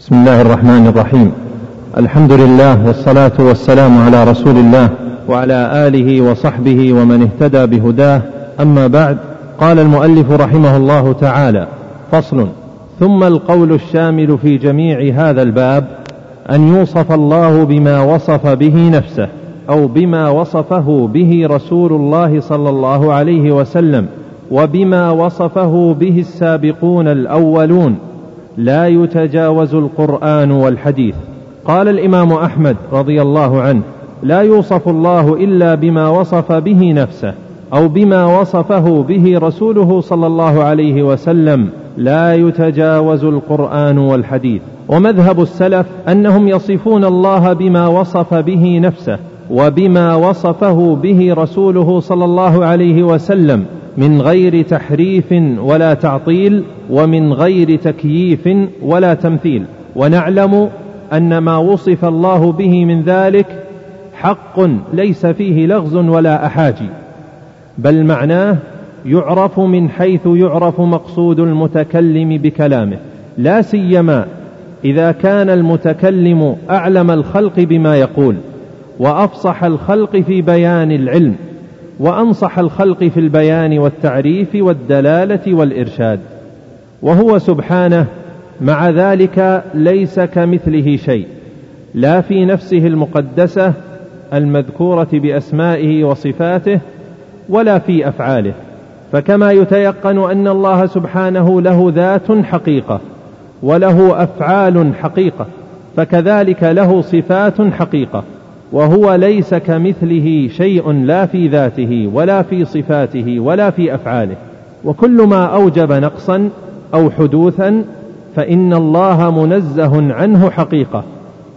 بسم الله الرحمن الرحيم. الحمد لله والصلاة والسلام على رسول الله وعلى آله وصحبه ومن اهتدى بهداه. أما بعد قال المؤلف رحمه الله تعالى فصل ثم القول الشامل في جميع هذا الباب أن يوصف الله بما وصف به نفسه أو بما وصفه به رسول الله صلى الله عليه وسلم وبما وصفه به السابقون الأولون لا يتجاوز القرآن والحديث. قال الإمام أحمد رضي الله عنه لا يوصف الله إلا بما وصف به نفسه أو بما وصفه به رسوله صلى الله عليه وسلم. لا يتجاوز القرآن والحديث. ومذهب السلف أنهم يصفون الله بما وصف به نفسه وبما وصفه به رسوله صلى الله عليه وسلم من غير تحريف ولا تعطيل ومن غير تكييف ولا تمثيل. ونعلم أن ما وصف الله به من ذلك حق ليس فيه لغز ولا أحاجي بل معناه يعرف من حيث يعرف مقصود المتكلم بكلامه لا سيما إذا كان المتكلم أعلم الخلق بما يقول. وأفصح الخلق في بيان العلم وأنصح الخلق في البيان والتعريف والدلالة والإرشاد وهو سبحانه مع ذلك ليس كمثله شيء لا في نفسه المقدسة المذكورة بأسمائه وصفاته ولا في أفعاله فكما يتيقن أن الله سبحانه له ذات حقيقة وله أفعال حقيقة فكذلك له صفات حقيقة. وهو ليس كمثله شيء لا في ذاته ولا في صفاته ولا في أفعاله. وكل ما أوجب نقصا أو حدوثا فإن الله منزه عنه حقيقة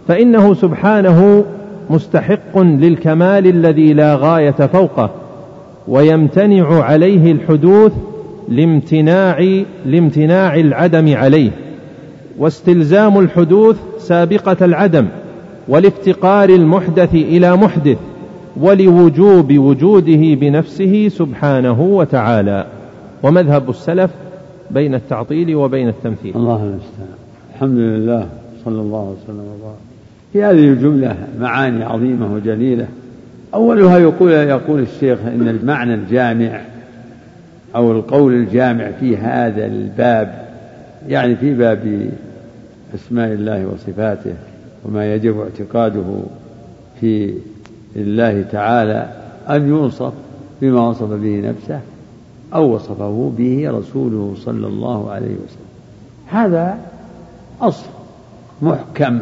فإنه سبحانه مستحق للكمال الذي لا غاية فوقه ويمتنع عليه الحدوث لامتناع لامتناع العدم عليه. واستلزام الحدوث سابقة العدم ولافتقار المحدث إلى محدث ولوجوب وجوده بنفسه سبحانه وتعالى. ومذهب السلف بين التعطيل وبين التمثيل. الله المستعان. الحمد لله صلى الله وسلم وبارك. في هذه الجملة معاني عظيمة وجليلة. أولها يقول يقول الشيخ إن المعنى الجامع أو القول الجامع في هذا الباب يعني في باب أسماء الله وصفاته وما يجب اعتقاده في الله تعالى أن يوصف بما وصف به نفسه أو وصفه به رسوله صلى الله عليه وسلم. هذا أصل محكم.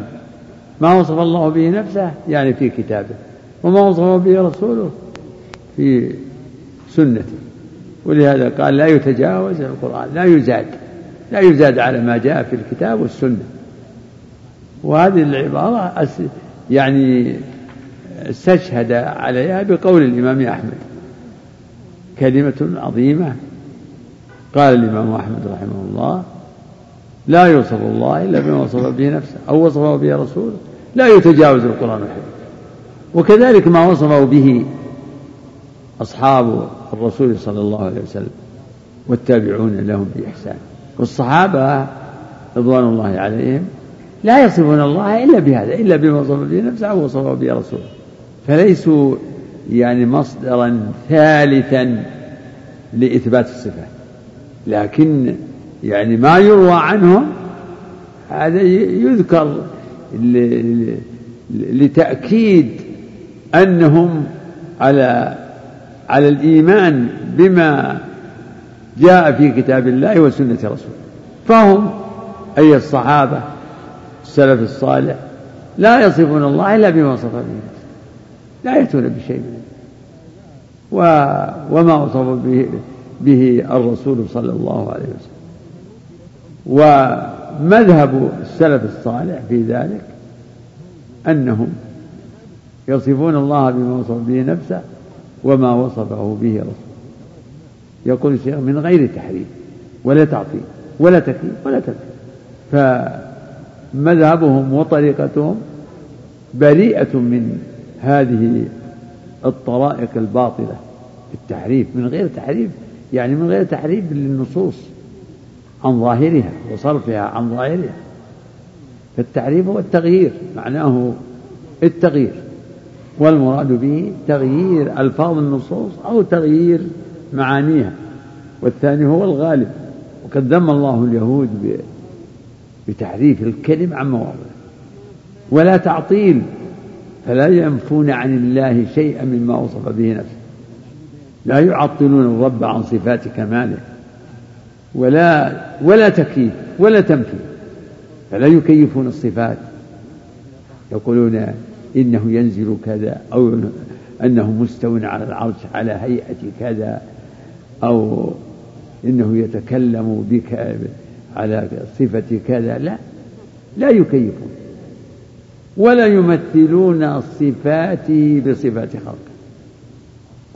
ما وصف الله به نفسه يعني في كتابه وما وصفه به رسوله في سنته. ولهذا قال لا يتجاوز القرآن لا يزاد لا يزاد على ما جاء في الكتاب والسنة. وهذه العبارة يعني استشهد عليها بقول الإمام أحمد. كلمة عظيمة. قال الإمام أحمد رحمه الله لا يوصف الله إلا بما وصف به نفسه أو وصفه به رسوله. لا يتجاوز القرآن الحكيم وكذلك ما وصفه به أصحاب الرسول صلى الله عليه وسلم والتابعون لهم بإحسان. والصحابة رضوان الله عليهم لا يصفون الله إلا بهذا إلا بما وصف به نفسه أو وصفه به رسوله. فليسوا يعني مصدرا ثالثا لإثبات الصفات. لكن يعني ما يروى عنهم هذا يذكر لتأكيد أنهم على على الإيمان بما جاء في كتاب الله وسنة رسوله. فهم أي الصحابة السلف الصالح لا يصفون الله إلا بما وصف به لا يأتون بشيء منه و... وما وصف به به الرسول صلى الله عليه وسلم. ومذهب السلف الصالح في ذلك أنهم يصفون الله بما وصف به نفسه وما وصفه به رسوله. يقول الشيخ من غير تحريف ولا تعطيل ولا تكليف ولا تكليف فمذهبهم وطريقتهم بريئة من هذه الطرائق الباطلة. في التحريف من غير تحريف يعني من غير تحريف للنصوص عن ظاهرها وصرفها عن ظاهرها. فالتعريف هو التغيير معناه التغيير. والمراد به تغيير ألفاظ النصوص أو تغيير معانيها. والثاني هو الغالب. وقد ذم الله اليهود بتحريف الكلم عن مواضعه ولا تعطيل فلا ينفون عن الله شيئا مما وصف به نفسه. لا يعطلون الرب عن صفات كماله. ولا ولا تكييف ولا تمثيل فلا يكيفون الصفات. يقولون إنه ينزل كذا أو أنه مستو على العرش على هيئة كذا أو إنه يتكلم بك على صفة كذا لا لا يكيفون. ولا يمثلون الصفات بصفات خلقه.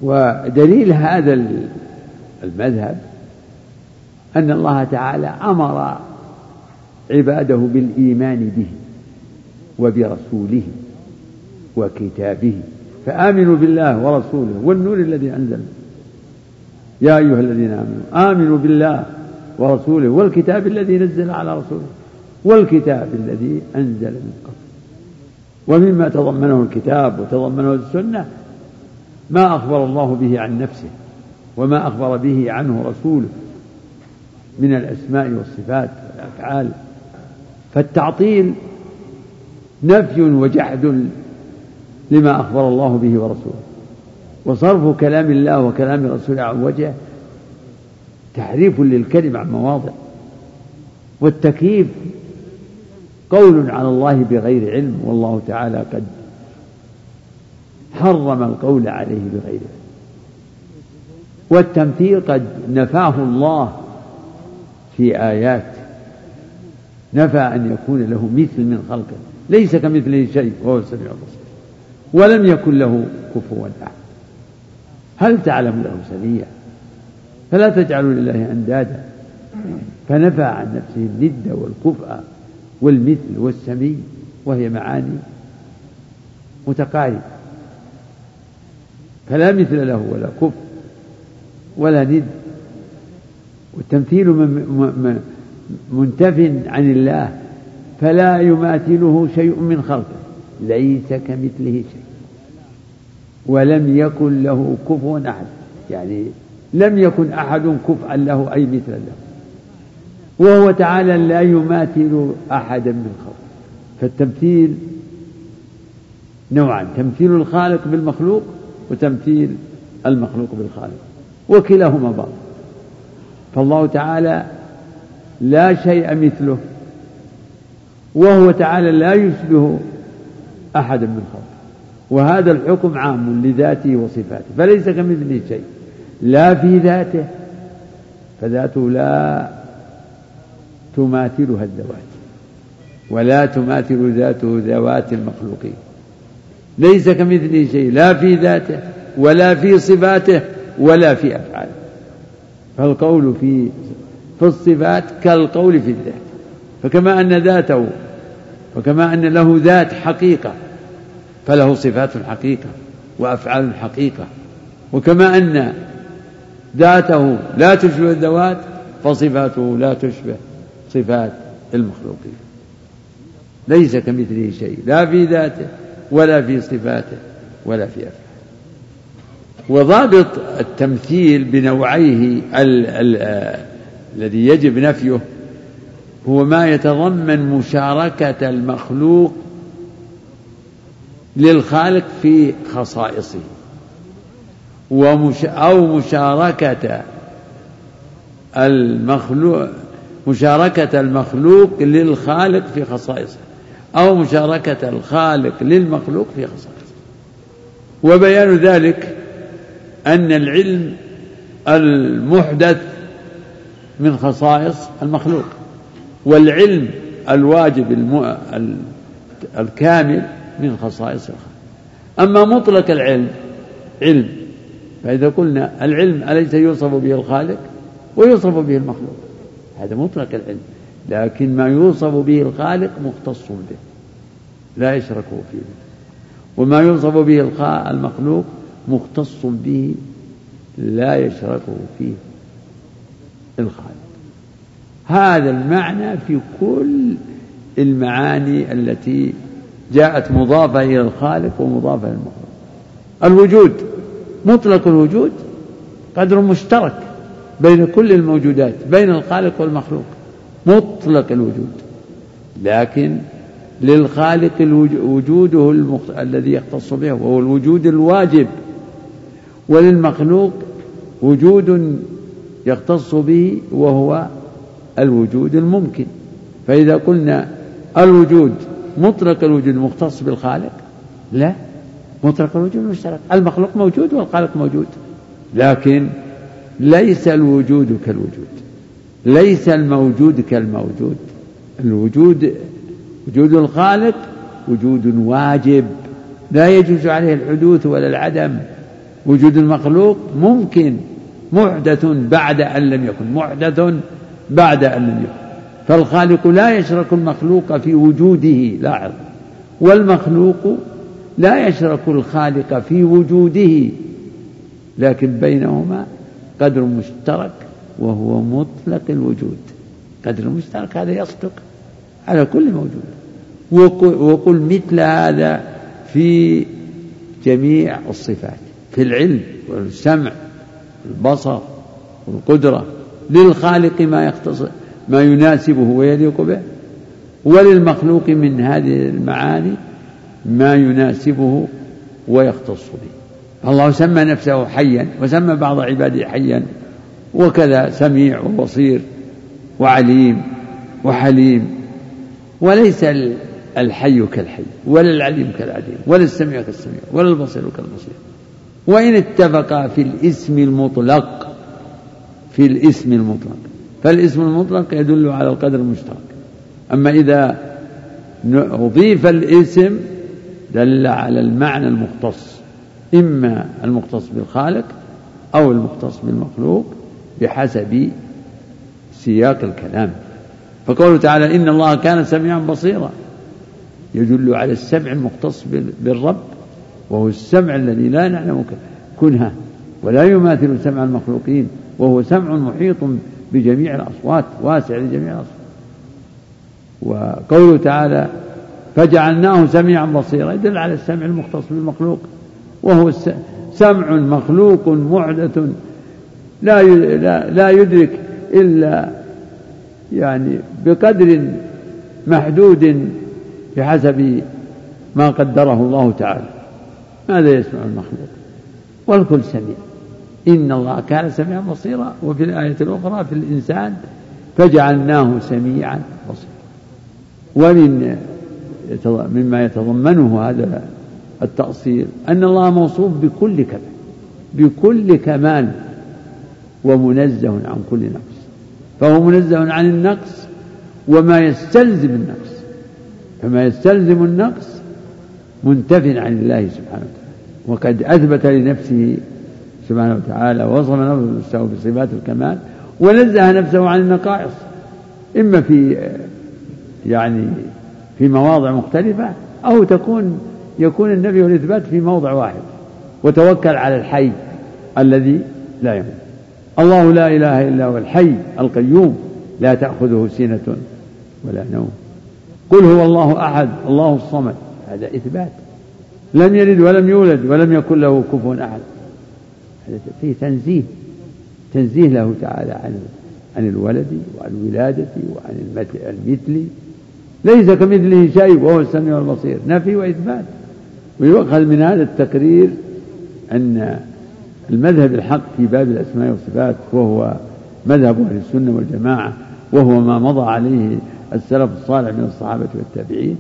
ودليل هذا المذهب أن الله تعالى أمر عباده بالإيمان به وبرسوله وكتابه. فآمنوا بالله ورسوله والنور الذي أنزل. يا أيها الذين آمنوا آمنوا بالله ورسوله والكتاب الذي نزل على رسوله والكتاب الذي أنزل من قبل. ومما تضمنه الكتاب وتضمنه السنة ما أخبر الله به عن نفسه وما أخبر به عنه رسوله من الأسماء والصفات والأفعال. فالتعطيل نفي وجحد لما أخبر الله به ورسوله. وصرف كلام الله وكلام رسوله عن وجهه تحريف للكلم عن مواضع. والتكييف قول على الله بغير علم والله تعالى قد حرم القول عليه بغير علم. والتمثيل قد نفاه الله في آيات. نفى أن يكون له مثل من خلقه. ليس كمثله شيء وهو السميع البصير. ولم يكن له كفوا أحد. هل تعلم له سميا؟ فلا تجعلوا لله أندادا. فنفى عن نفسه الند والكفء والمثل والسمي وهي معاني متقاربة. فلا مثل له ولا كفء ولا ند. والتمثيل منتف عن الله فلا يماثله شيء من خلقه ليس كمثله شيء. ولم يكن له كفوا أحد. يعني لم يكن أحد كفءا له أي مثلا له. وهو تعالى لا يماثل أحدا من خلقه. فالتمثيل نوعان تمثيل الخالق بالمخلوق وتمثيل المخلوق بالخالق وكلاهما باطل فالله تعالى لا شيء مثله وهو تعالى لا يشبه أحدا من خلقه. وهذا الحكم عام لذاته وصفاته فليس كمثله شيء. لا في ذاته فذاته لا تماثلها الذوات ولا تماثل ذاته ذوات المخلوقين. ليس كمثله شيء لا في ذاته ولا في صفاته ولا في أفعاله. فالقول في في الصفات كالقول في الذات. فكما أن ذاته وكما أن له ذات حقيقة فله صفات حقيقة وأفعال حقيقة. وكما أن ذاته لا تشبه الذوات فصفاته لا تشبه صفات المخلوقين. ليس كمثله شيء لا في ذاته ولا في صفاته ولا في أفعاله. وضابط التمثيل بنوعيه الذي يجب نفيه هو ما يتضمن مشاركة المخلوق للخالق في خصائصه. ومش أو مشاركة المخلوق مشاركة المخلوق للخالق في خصائصه أو مشاركة الخالق للمخلوق في خصائصه. وبيان ذلك أن العلم المحدث من خصائص المخلوق والعلم الواجب الم... الكامل من خصائص الخالق. أما مطلق العلم علم فإذا قلنا العلم أليس يوصف به الخالق؟ ويوصف به المخلوق. هذا مطلق العلم لكن ما يوصف به الخالق مختص به لا يشرك فيه. وما يوصف به المخلوق مختص به لا يشرك فيه الخالق. هذا المعنى في كل المعاني التي جاءت مضافة إلى الخالق ومضافة للمخلوق الوجود مطلق الوجود قدر مشترك بين كل الموجودات بين الخالق والمخلوق. مطلق الوجود. لكن للخالق وجوده المخت... الذي يختص به وهو الوجود الواجب. وللمخلوق وجود يختص به وهو الوجود الممكن. فإذا قلنا الوجود مطلق الوجود مختص بالخالق لا. مطلق الوجود مشترك؟ المخلوق موجود والخالق موجود. لكن ليس الوجود كالوجود. ليس الموجود كالموجود. الوجود وجود الخالق وجود واجب. لا يجوز عليه الحدوث ولا العدم. وجود المخلوق ممكن محدث بعد أن لم يكن محدث بعد أن لم يكن. فالخالق لا يشرك المخلوق في وجوده لاحظ. والمخلوق لا يشرك الخالق في وجوده لكن بينهما قدر مشترك وهو مطلق الوجود. قدر مشترك هذا يصدق على كل موجود. وقل مثل هذا في جميع الصفات في العلم والسمع والبصر والقدرة. للخالق ما يختص ما يناسبه ويليق به وللمخلوق من هذه المعاني ما يناسبه ويختص به. الله سمى نفسه حيا وسمى بعض عباده حيا وكذا سميع وبصير وعليم وحليم. وليس الحي كالحي ولا العليم كالعليم ولا السميع كالسميع ولا البصير كالبصير. وإن اتفقا في الاسم المطلق في الاسم المطلق. فالاسم المطلق يدل على القدر المشترك. أما إذا أضيف الاسم دل على المعنى المختص إما المختص بالخالق أو المختص بالمخلوق بحسب سياق الكلام. فقوله تعالى إن الله كان سميعا بصيرا. يدل على السمع المختص بالرب وهو السمع الذي لا نعلم كنهه ولا يماثل سمع المخلوقين وهو سمع محيط بجميع الأصوات واسع لجميع الأصوات. وقوله تعالى فجعلناه سميعا بصيرا. يدل على السمع المختص بالمخلوق وهو سمع مخلوق محدث لا لا يدرك إلا يعني بقدر محدود بحسب ما قدره الله تعالى. ماذا يسمع المخلوق؟ والكل سميع. إن الله كان سميعا بصيرا. وفي الآية الأخرى في الإنسان فجعلناه سميعا بصيرا. ومن مما يتضمنه هذا التأصيل أن الله موصوف بكل كمال بكل كمال ومنزه عن كل نقص. فهو منزه عن النقص وما يستلزم النقص. فما يستلزم النقص منتف عن الله سبحانه وتعالى. وقد أثبت لنفسه سبحانه وتعالى ووصف نفسه بصفات الكمال ونزه نفسه عن النقائص. إما في يعني في مواضع مختلفة أو تكون يكون النبي والإثبات في موضع واحد وتوكل على الحي الذي لا يموت. الله لا إله إلا هو الحي القيوم لا تأخذه سنة ولا نوم. قل هو الله أحد الله الصمد. هذا إثبات. لم يلد ولم يولد ولم يكن له كفوا أحد. هذا فيه تنزيه تنزيه له تعالى عن عن الولد وعن الولادة وعن المثل. ليس كمثله شيء وهو السميع البصير. نفي وإثبات. ويؤخذ من هذا التقرير أن المذهب الحق في باب الأسماء والصفات وهو مذهب أهل السنة والجماعة وهو ما مضى عليه السلف الصالح من الصحابة والتابعين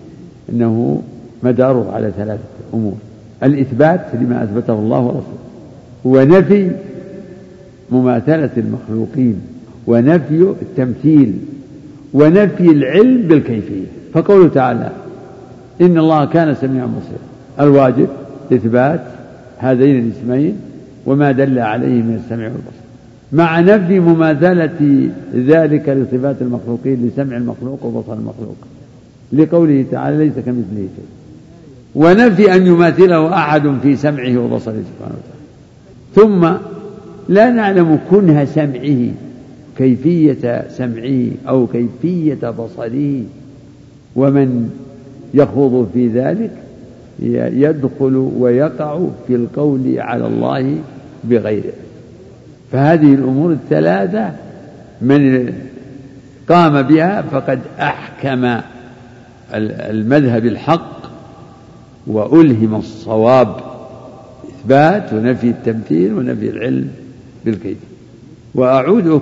أنه مداره على ثلاثة أمور. الإثبات لما أثبته الله ورسوله. ونفي مماثلة المخلوقين. ونفي التمثيل. ونفي العلم بالكيفية. فقوله تعالى إن الله كان سميعا بصيرا. الواجب إثبات هذين الاسمين وما دل عليه من السمع والبصر. مع نفي مماثلة ذلك لصفات المخلوقين لسمع المخلوق وبصر المخلوق. لقوله تعالى ليس كمثله شيء. ونفي أن يماثله أحد في سمعه وبصره سبحانه وتعالى. ثم لا نعلم كنه سمعه كيفية سمعه أو كيفية بصره. ومن يخوض في ذلك يدخل ويقع في القول على الله بغيره فهذه الأمور الثلاثة من قام بها فقد أحكم المذهب الحق وألهم الصواب إثبات ونفي التمثيل ونفي العلم بالكيد وأعود.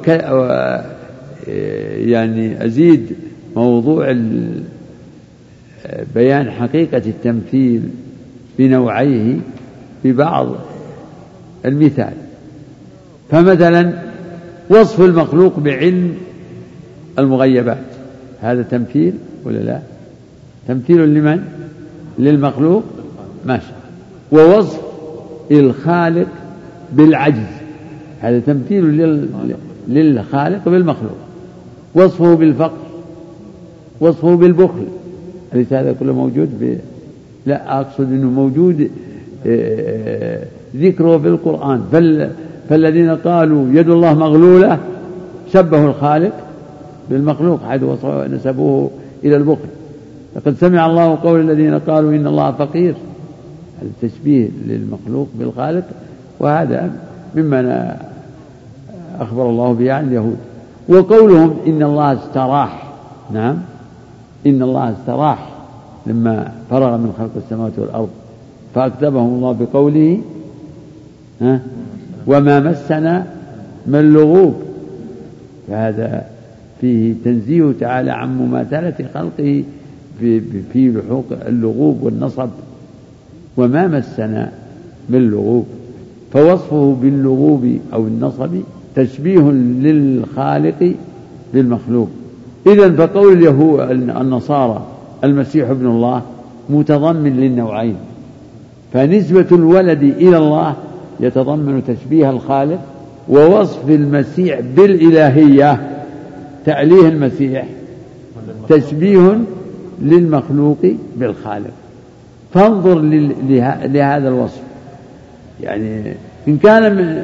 يعني أزيد موضوع بيان حقيقة التمثيل بنوعيه ببعض المثال. فمثلا وصف المخلوق بعلم المغيبات هذا تمثيل ولا لا؟ تمثيل لمن؟ للمخلوق؟ ما شاء ووصف الخالق بالعجز هذا تمثيل للخالق بالمخلوق. وصفه بالفقر وصفه بالبخل أليس هذا كله موجود في لا أقصد أنه موجود آه، ذكره في القرآن. فال فالذين قالوا يد الله مغلولة شبهوا الخالق بالمخلوق حيث نسبوه إلى البخل. لقد سمع الله قول الذين قالوا إن الله فقير. التشبيه للمخلوق بالخالق وهذا مما أخبر الله به عن اليهود. وقولهم إن الله استراح. نعم. إن الله استراح لما فرغ من خلق السماوات والأرض. فأكتبهم الله بقوله ها وما مسنا من لغوب. فهذا فيه تنزيه تعالى عن مماثلة خلقه في, في لحوق اللغوب والنصب. وما مسنا من لغوب. فوصفه باللغوب أو النصب تشبيه للخالق بالمخلوق إذا فقول اليهود النصارى المسيح ابن الله متضمن للنوعين. فنسبة الولد إلى الله يتضمن تشبيه الخالق ووصف المسيح بالإلهية تأليه المسيح تشبيه للمخلوق بالخالق. فانظر لهذا الوصف. يعني إن كان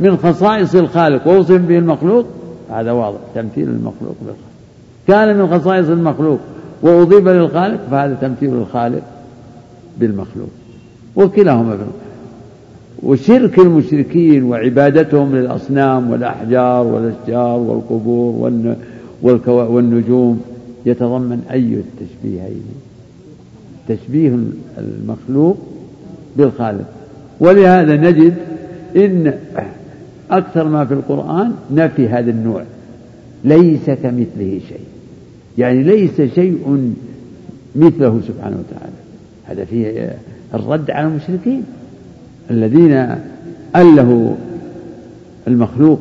من خصائص الخالق ووصف به المخلوق هذا واضح تمثيل المخلوق بالخالق. كان من خصائص المخلوق. وأضيف للخالق فهذا تمثيل الخالق بالمخلوق. وكلاهما وشرك المشركين وعبادتهم للأصنام والأحجار والأشجار والقبور والنجوم يتضمن أي التشبيهين. تشبيه المخلوق بالخالق. ولهذا نجد إن أكثر ما في القرآن نفي هذا النوع. ليس كمثله شيء. يعني ليس شيء مثله سبحانه وتعالى. هذا فيه الرد على المشركين الذين ألهوا المخلوق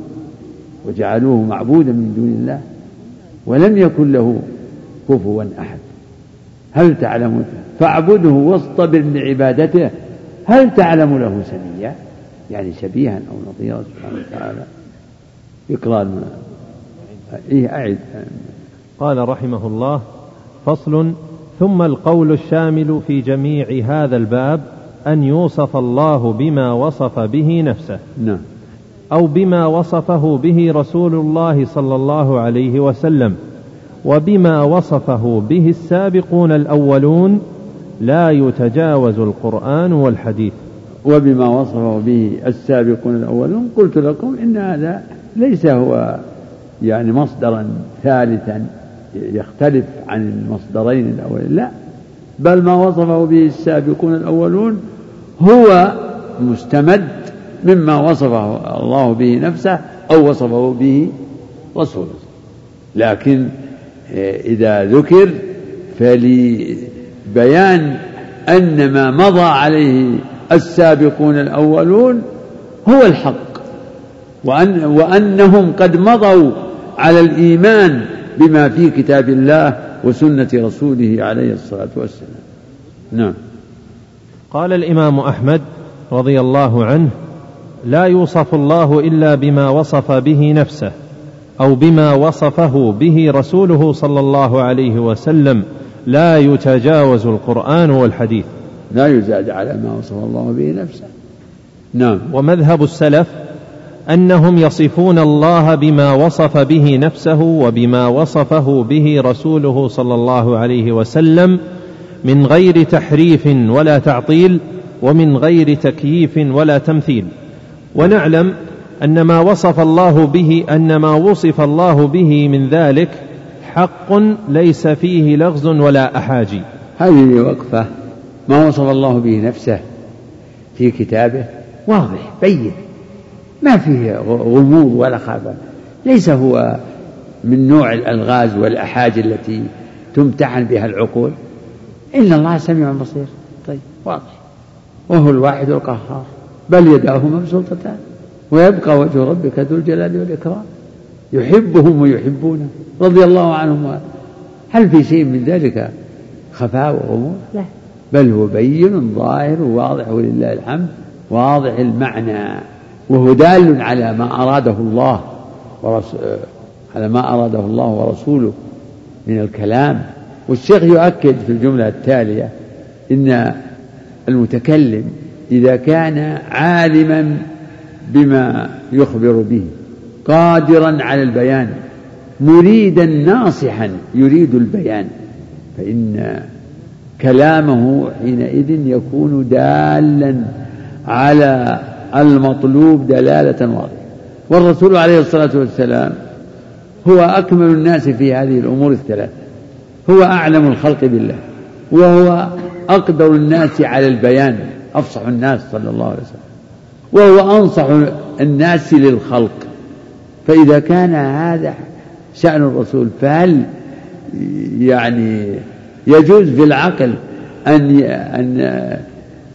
وجعلوه معبودا من دون الله ولم يكن له كفوا أحد. هل تعلم؟ فاعبده واصطبر لعبادته. هل تعلم له سميا يعني شبيها أو نظيرا سبحانه وتعالى. اقرأ إيه أعد. قال رحمه الله فصل ثم القول الشامل في جميع هذا الباب أن يوصف الله بما وصف به نفسه. نعم. أو بما وصفه به رسول الله صلى الله عليه وسلم وبما وصفه به السابقون الأولون لا يتجاوز القرآن والحديث. وبما وصفه به السابقون الأولون قلت لكم إن هذا ليس هو يعني مصدرا ثالثا. يختلف عن المصدرين الأولين. لا. بل ما وصفه به السابقون الأولون هو مستمد مما وصفه الله به نفسه أو وصفه به رسوله. لكن آه، إذا ذكر فلبيان أن ما مضى عليه السابقون الأولون هو الحق. وأن وأنهم قد مضوا على الإيمان بما في كتاب الله وسنة رسوله عليه الصلاة والسلام. نعم. قال الإمام أحمد رضي الله عنه لا يوصف الله إلا بما وصف به نفسه أو بما وصفه به رسوله صلى الله عليه وسلم. لا يتجاوز القرآن والحديث. لا يزاد على ما وصف الله به نفسه. نعم. ومذهب السلف أنهم يصفون الله بما وصف به نفسه وبما وصفه به رسوله صلى الله عليه وسلم من غير تحريف ولا تعطيل ومن غير تكييف ولا تمثيل. ونعلم أن ما وصف الله به أن ما وصف الله به من ذلك حق ليس فيه لغز ولا أحاجي. هذه وقفه ما وصف الله به نفسه في كتابه واضح بين. ما فيه غموض ولا خفاء ليس هو من نوع الألغاز والأحاج التي تمتحن بها العقول. إن الله سميع بصير. طيب واضح. وهو الواحد القهار. بل يداه مبسوطتان. ويبقى وجه ربك ذو الجلال والإكرام. يحبهم ويحبونه. رضي الله عنهم هل في شيء من ذلك خفاء وغموض؟ لا. بل هو بين ظاهر وواضح ولله الحمد. واضح المعنى. وهو دال على ما أراده الله ورسول على ما أراده الله ورسوله من الكلام. والشيخ يؤكد في الجملة التالية إن المتكلم إذا كان عالما بما يخبر به قادرا على البيان مريدا ناصحا يريد البيان فإن كلامه حينئذ يكون دالا على المطلوب دلالة واضحة. والرسول عليه الصلاة والسلام هو أكمل الناس في هذه الأمور الثلاثة. هو أعلم الخلق بالله. وهو أقدر الناس على البيان. أفصح الناس صلى الله عليه وسلم. وهو أنصح الناس للخلق. فإذا كان هذا شأن الرسول فهل يعني يجوز في العقل أن أن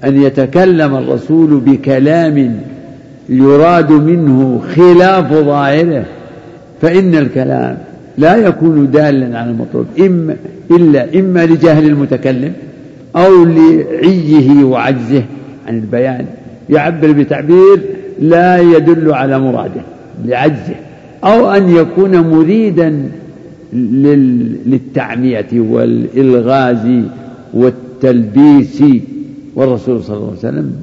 أن يتكلم الرسول بكلام يراد منه خلاف ظاهره فإن الكلام لا يكون دالا على المطلوب. إما إلا إما لجهل المتكلم أو لعيه وعجزه عن البيان. يعبر بتعبير لا يدل على مراده لعجزه. أو أن يكون مريدا للتعمية والإلغاز والتلبيس والرسول صلى الله عليه وسلم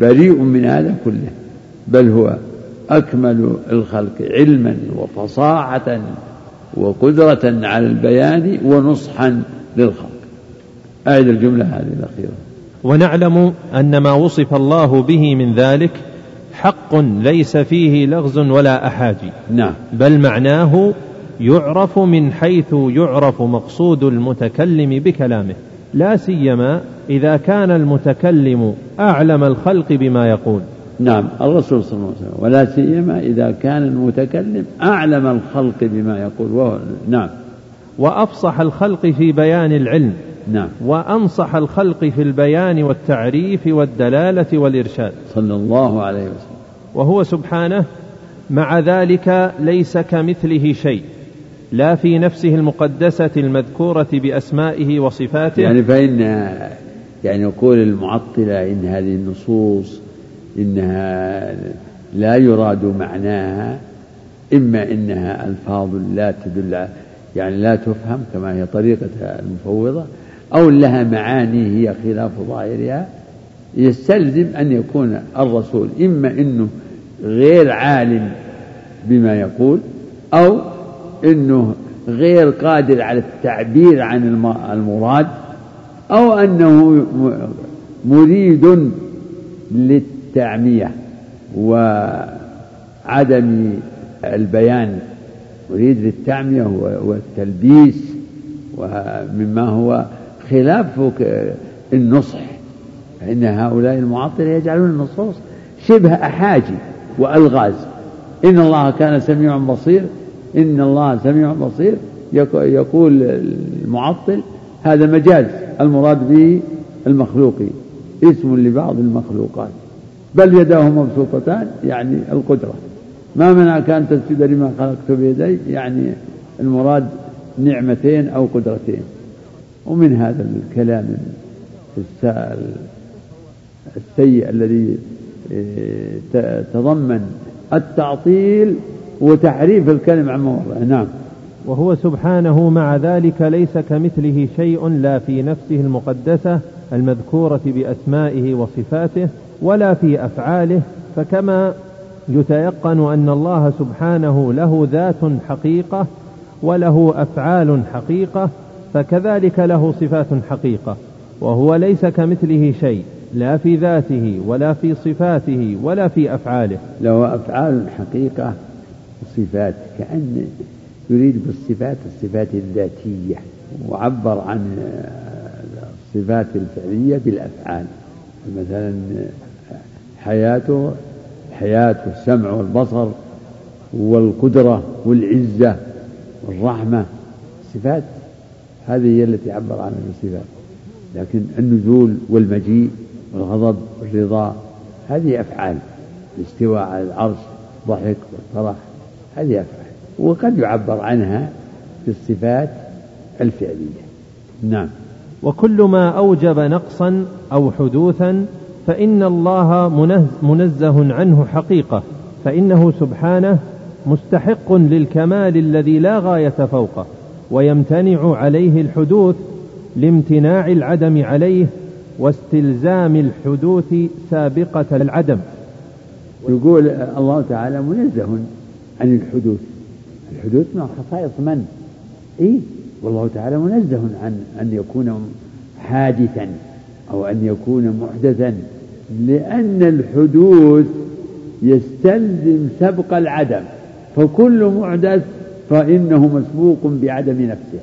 بريء من هذا كله بل هو أكمل الخلق علما وفصاحة وقدرة على البيان ونصحا للخلق. أعد الجملة هذه الأخيرة. ونعلم أن ما وصف الله به من ذلك حق ليس فيه لغز ولا أحاجي. نعم. بل معناه يعرف من حيث يعرف مقصود المتكلم بكلامه. لا سيما إذا كان المتكلم أعلم الخلق بما يقول. نعم الرسول صلى الله عليه وسلم. ولا سيما إذا كان المتكلم أعلم الخلق بما يقول. وهو نعم. وأفصح الخلق في بيان العلم. نعم. وأنصح الخلق في البيان والتعريف والدلالة والإرشاد. صلى الله عليه وسلم. وهو سبحانه مع ذلك ليس كمثله شيء. لا في نفسه المقدسة المذكورة بأسمائه وصفاته. يعني فإن يعني يقول المعطلة إن هذه النصوص إنها لا يراد معناها إما إنها ألفاظ لا تدل يعني لا تفهم كما هي طريقة المفوضة أو لها معاني هي خلاف ظاهرها. يستلزم أن يكون الرسول إما أنه غير عالم بما يقول أو أنه غير قادر على التعبير عن المراد أو أنه مريد للتعمية وعدم البيان. مريد للتعمية والتلبيس ومما هو خلاف النصح فإن هؤلاء المعطلة يجعلون النصوص شبه أحاجي وألغاز. إن الله كان سميعا بصير إن الله سميع بصير. يقول المعطل هذا مجاز المراد به المخلوقي اسم لبعض المخلوقات. بل يداه مبسوطتان يعني القدرة. ما منعك أن تسجد لما خلقت بيدي يعني المراد نعمتين أو قدرتين. ومن هذا الكلام السيء الذي آه، تضمن التعطيل وتحريف الكلم عن مواضعه نعم. وهو سبحانه مع ذلك ليس كمثله شيء لا في نفسه المقدسة المذكورة بأسمائه وصفاته ولا في أفعاله فكما يتيقن أن الله سبحانه له ذات حقيقة وله أفعال حقيقة فكذلك له صفات حقيقة. وهو ليس كمثله شيء لا في ذاته ولا في صفاته ولا في أفعاله. له أفعال حقيقة وصفات كأن يريد بالصفات الصفات الذاتية وعبر عن الصفات الفعلية بالأفعال. مثلا حياته الحياة والسمع والبصر والقدرة والعزة والرحمة. صفات هذه هي التي عبر عنها بالصفات لكن النزول والمجيء والغضب والرضا هذه أفعال. الاستواء على العرش ضحك والفرح هذه أفعال وقد يعبر عنها بالصفات الفعلية. نعم. وكل ما أوجب نقصا أو حدوثا فإن الله منزه عنه حقيقة فإنه سبحانه مستحق للكمال الذي لا غاية فوقه ويمتنع عليه الحدوث لامتناع العدم عليه واستلزام الحدوث سابقة العدم. يقول الله تعالى منزه عن الحدوث. الحدوث من خصائص من؟ إيه؟ والله تعالى منزه عن أن يكون حادثا أو أن يكون محدثا لأن الحدوث يستلزم سبق العدم. فكل محدث فإنه مسبوق بعدم نفسه.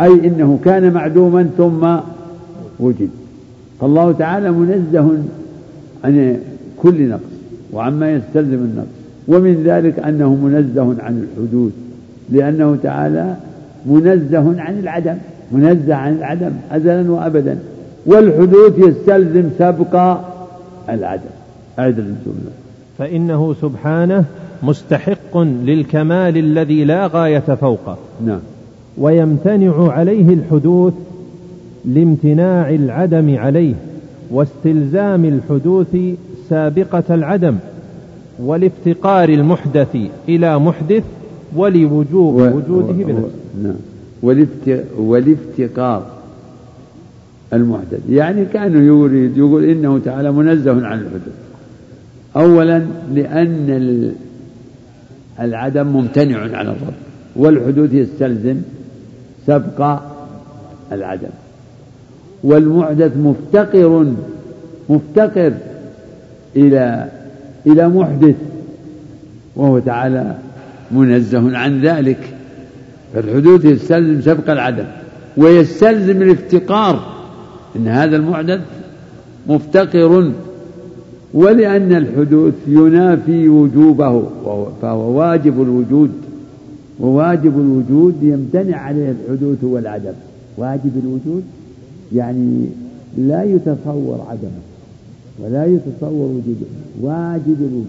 أي إنه كان معدوما ثم وجد. فالله تعالى منزه عن كل نقص وعما يستلزم النقص. ومن ذلك أنه منزه عن الحدوث لأنه تعالى منزه عن العدم منزه عن العدم أزلا وأبدا والحدوث يستلزم سبق العدم. أعد الجملة فإنه سبحانه مستحق للكمال الذي لا غاية فوقه. نعم. ويمتنع عليه الحدوث لامتناع العدم عليه واستلزام الحدوث سابقة العدم. ولافتقار المحدث إلى محدث ولوجوب و... وجوده بنفسه نعم. والافتقار المحدث. يعني كأنه يريد يقول إنه تعالى منزه عن الحدوث أولا لأن العدم ممتنع عن الرب والحدوث يستلزم سبق العدم. والمحدث مفتقر مفتقر إلى إلى محدث وهو تعالى منزه عن ذلك. فالحدوث يستلزم سبق العدم ويستلزم الافتقار إن هذا المحدث مفتقر ولأن الحدوث ينافي وجوبه فهو واجب الوجود وواجب الوجود يمتنع عليه الحدوث والعدم. واجب الوجود يعني لا يتصور عدمه. ولا يتصور وجوده واجب الوجود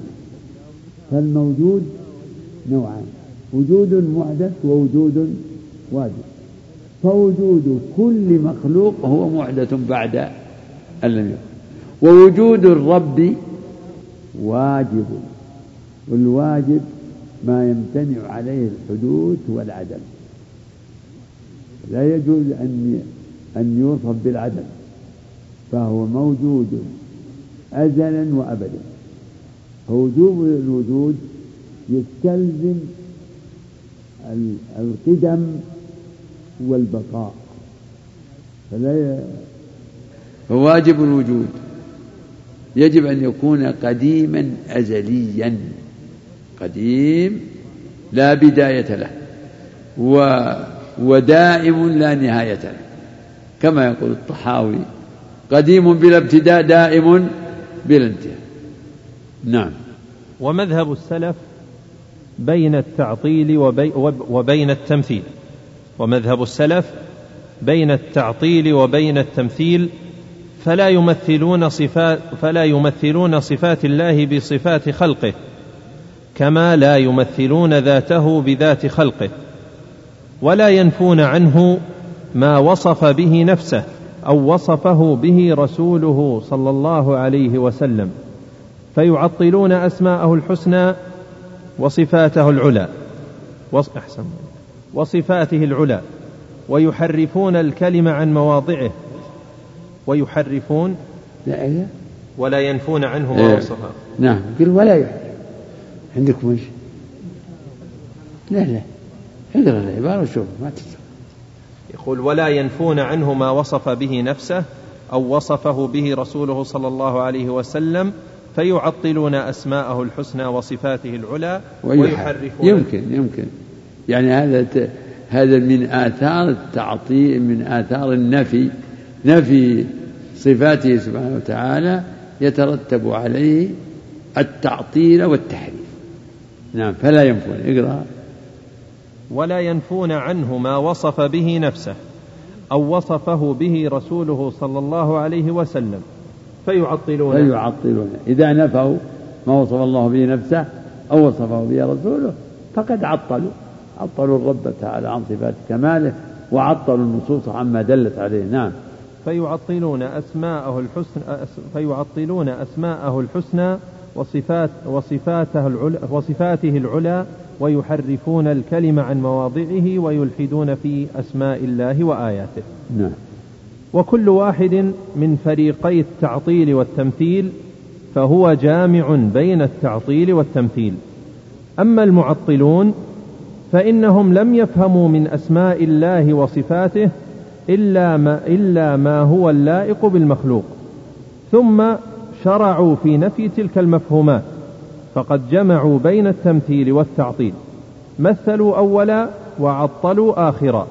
فالموجود نوعان وجود محدث ووجود واجب فوجود كل مخلوق هو محدث بعد أن لم يكن. ووجود الرب واجب. والواجب ما يمتنع عليه الحدوث والعدم. لا يجوز أن أن يوصف بالعدم فهو موجود. أزلا وأبدا. فوجوب الوجود يستلزم القدم والبقاء. فلا فواجب الوجود يجب أن يكون قديما أزليا. قديم لا بداية له و ودائم لا نهاية له. كما يقول الطحاوي قديم بلا ابتداء دائم بلا انتهاء نعم. ومذهب السلف بين التعطيل وبي وبين التمثيل. ومذهب السلف بين التعطيل وبين التمثيل فلا يمثلون صفات فلا يمثلون صفات الله بصفات خلقه كما لا يمثلون ذاته بذات خلقه ولا ينفون عنه ما وصف به نفسه. أو وصفه به رسوله صلى الله عليه وسلم فيعطلون أسماءه الحسنى وصفاته العلى أحسن وصفاته العلى ويحرفون الكلم عن مواضعه ويحرفون لا ولا ينفون عنه ما وصفه. نعم قل ولا يحرف عندكم إيش؟ لا لا. اقرأ العبارة وشوف ما تسمع. يقول ولا ينفون عنه ما وصف به نفسه أو وصفه به رسوله صلى الله عليه وسلم فيعطلون أسماءه الحسنى وصفاته العلى ويحرفون. يمكن يمكن. يعني هذا هذا من آثار التعطيل من آثار النفي. نفي صفاته سبحانه وتعالى يترتب عليه التعطيل والتحريف. نعم فلا ينفون. اقرأ. ولا ينفون عنه ما وصف به نفسه أو وصفه به رسوله صلى الله عليه وسلم فيعطلون فيعطلون إذا نفوا ما وصف الله به نفسه أو وصفه به رسوله فقد عطلوا. عطلوا الرب تعالى عن صفات كماله وعطلوا النصوص عما دلت عليه. نعم. فيعطلون أسماءه الحسنى فيعطلون أسماءه الحسنى وصفات وصفاته العلا وصفاته العلى ويحرفون الكلم عن مواضعه ويلحدون في أسماء الله وآياته. نعم. وكل واحد من فريقي التعطيل والتمثيل فهو جامع بين التعطيل والتمثيل. أما المعطلون فإنهم لم يفهموا من أسماء الله وصفاته إلا ما, إلا ما هو اللائق بالمخلوق. ثم شرعوا في نفي تلك المفهومات. فقد جمعوا بين التمثيل والتعطيل. مثلوا أولا وعطلوا آخرا.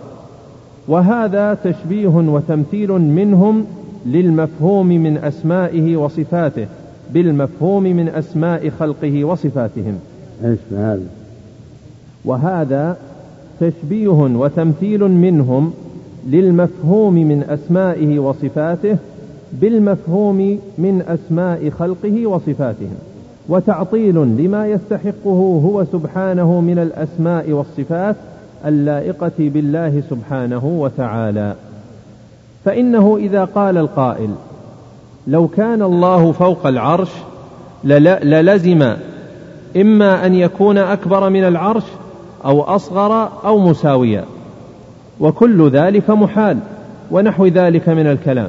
وهذا تشبيه وتمثيل منهم للمفهوم من أسمائه وصفاته بالمفهوم من أسماء خلقه وصفاتهم. إيش هذا؟ وهذا تشبيه وتمثيل منهم للمفهوم من أسمائه وصفاته بالمفهوم من أسماء خلقه وصفاتهم. وتعطيل لما يستحقه هو سبحانه من الأسماء والصفات اللائقة بالله سبحانه وتعالى. فإنه إذا قال القائل لو كان الله فوق العرش للزم إما أن يكون أكبر من العرش أو أصغر أو مساويا. وكل ذلك محال ونحو ذلك من الكلام.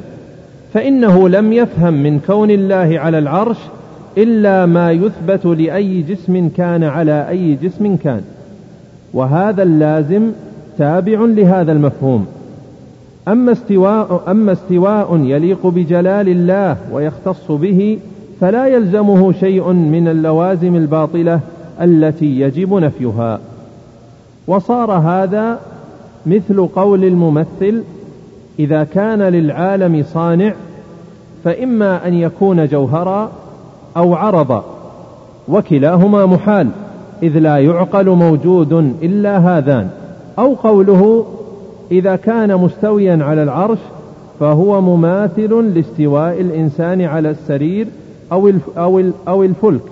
فإنه لم يفهم من كون الله على العرش إلا ما يثبت لأي جسم كان على أي جسم كان. وهذا اللازم تابع لهذا المفهوم. أما استواء, أما استواء يليق بجلال الله ويختص به فلا يلزمه شيء من اللوازم الباطلة التي يجب نفيها. وصار هذا مثل قول الممثل إذا كان للعالم صانع فإما أن يكون جوهرا أو عرضا وكلاهما محال إذ لا يعقل موجود إلا هذان. أو قوله إذا كان مستويا على العرش فهو مماثل لاستواء الإنسان على السرير أو أو أو الفلك.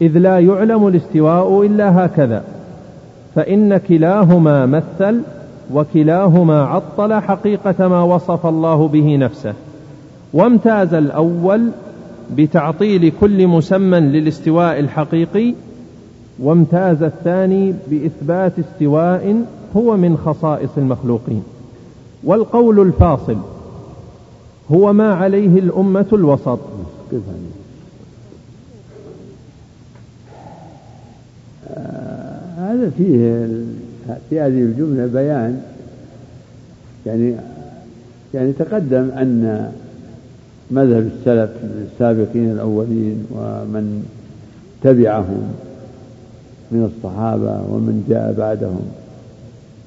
إذ لا يعلم الاستواء إلا هكذا. فإن كلاهما مثل وكلاهما عطل حقيقة ما وصف الله به نفسه. وامتاز الأول بتعطيل كل مسمى للاستواء الحقيقي وامتاز الثاني بإثبات استواء هو من خصائص المخلوقين. والقول الفاصل هو ما عليه الأمة الوسط. هذا فيه في هذه الجملة بيان يعني يعني تقدم أن مذهب السلف السابقين الأولين ومن تبعهم من الصحابة ومن جاء بعدهم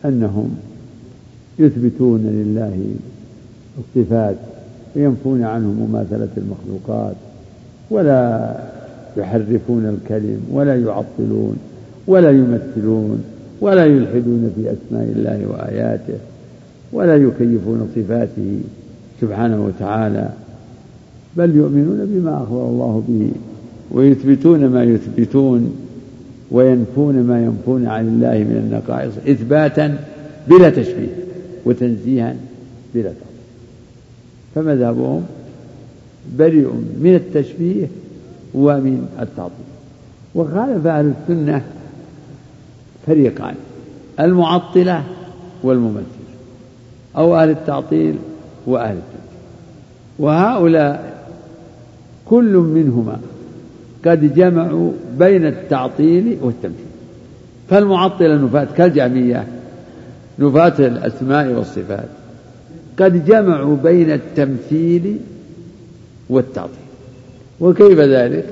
أنهم يثبتون لله الصفات وينفون عنه مماثلة المخلوقات ولا يحرفون الكلم ولا يعطلون ولا يمثلون ولا يلحدون في أسماء الله وآياته ولا يكيفون صفاته سبحانه وتعالى بل يؤمنون بما أخبر الله به ويثبتون ما يثبتون وينفون ما ينفون عن الله من النقائص إثباتا بلا تشبيه وتنزيها بلا تعطيل فمذهبهم بريء من التشبيه ومن التعطيل. وخالف أهل السنة فريقان المعطلة والممثلة أو أهل التعطيل وأهل التنزيه. وهؤلاء كل منهما قد جمعوا بين التعطيل والتمثيل فالمعطلة نفاة كالجهمية نفاة الأسماء والصفات. قد جمعوا بين التمثيل والتعطيل. وكيف ذلك؟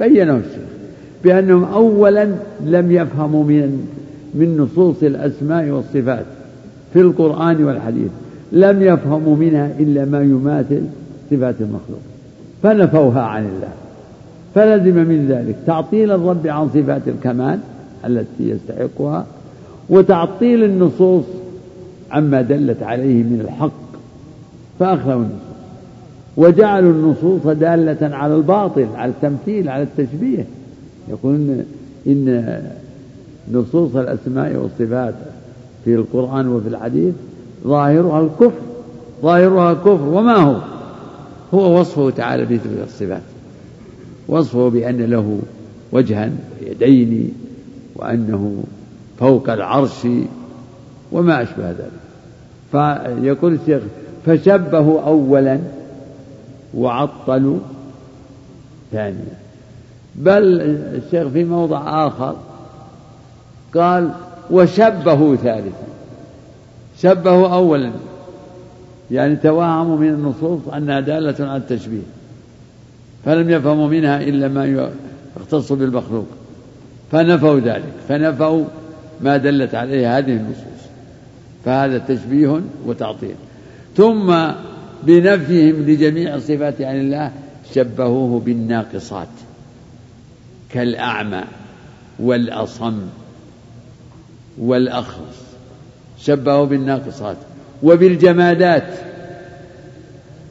بينه الشيخ بأنهم أولا لم يفهموا من من نصوص الأسماء والصفات في القرآن والحديث لم يفهموا منها إلا ما يماثل صفات المخلوق. فنفوها عن الله. فلزم من ذلك تعطيل الرب عن صفات الكمال التي يستحقها وتعطيل النصوص عما دلت عليه من الحق فأخذوا النصوص وجعلوا النصوص دالة على الباطل على التمثيل على التشبيه. يقول إن نصوص الأسماء والصفات في القرآن وفي الحديث ظاهرها الكفر ظاهرها كفر وما هو؟ هو وصفه تعالى بتلك الصفات. وصفه بأن له وجها ويدين وأنه فوق العرش وما أشبه ذلك. فيقول الشيخ فشبهوا أولا وعطلوا ثانيا. بل الشيخ في موضع آخر قال وشبهوا ثالثا. شبهوا أولا. يعني توهموا من النصوص أنها دالة على التشبيه فلم يفهموا منها إلا ما يختص بالمخلوق فنفوا ذلك فنفوا ما دلت عليه هذه النصوص فهذا تشبيه وتعطيل. ثم بنفيهم لجميع الصفات عن الله شبهوه بالناقصات كالأعمى والأصم والأخرس شبهوا بالناقصات. وبالجمادات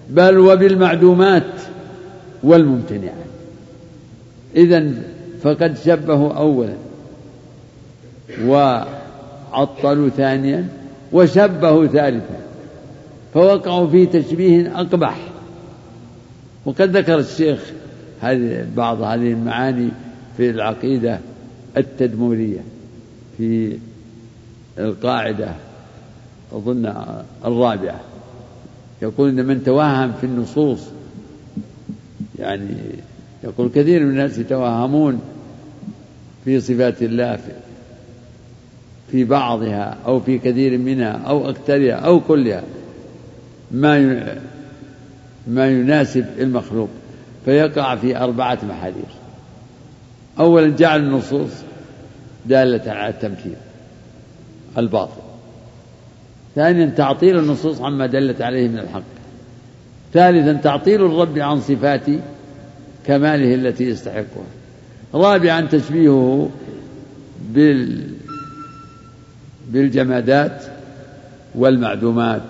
بل وبالمعدومات والممتنعات. إذا فقد شبهوا أولا وعطلوا ثانيا وشبهوا ثالثا فوقعوا في تشبيه أقبح. وقد ذكر الشيخ هذه بعض هذه المعاني في العقيدة التدمورية في القاعدة. أظن الرابعة. يقول إن من توهم في النصوص يعني يقول كثير من الناس يتوهمون في صفات الله في, بعضها أو في كثير منها أو أكثرها أو كلها ما ما يناسب المخلوق. فيقع في أربعة محاذير. أولا جعل النصوص دالة على التمثيل الباطل. ثانيا تعطيل النصوص عما دلت عليه من الحق. ثالثا تعطيل الرب عن صفات كماله التي يستحقها. رابعا تشبيهه بال بالجمادات والمعدومات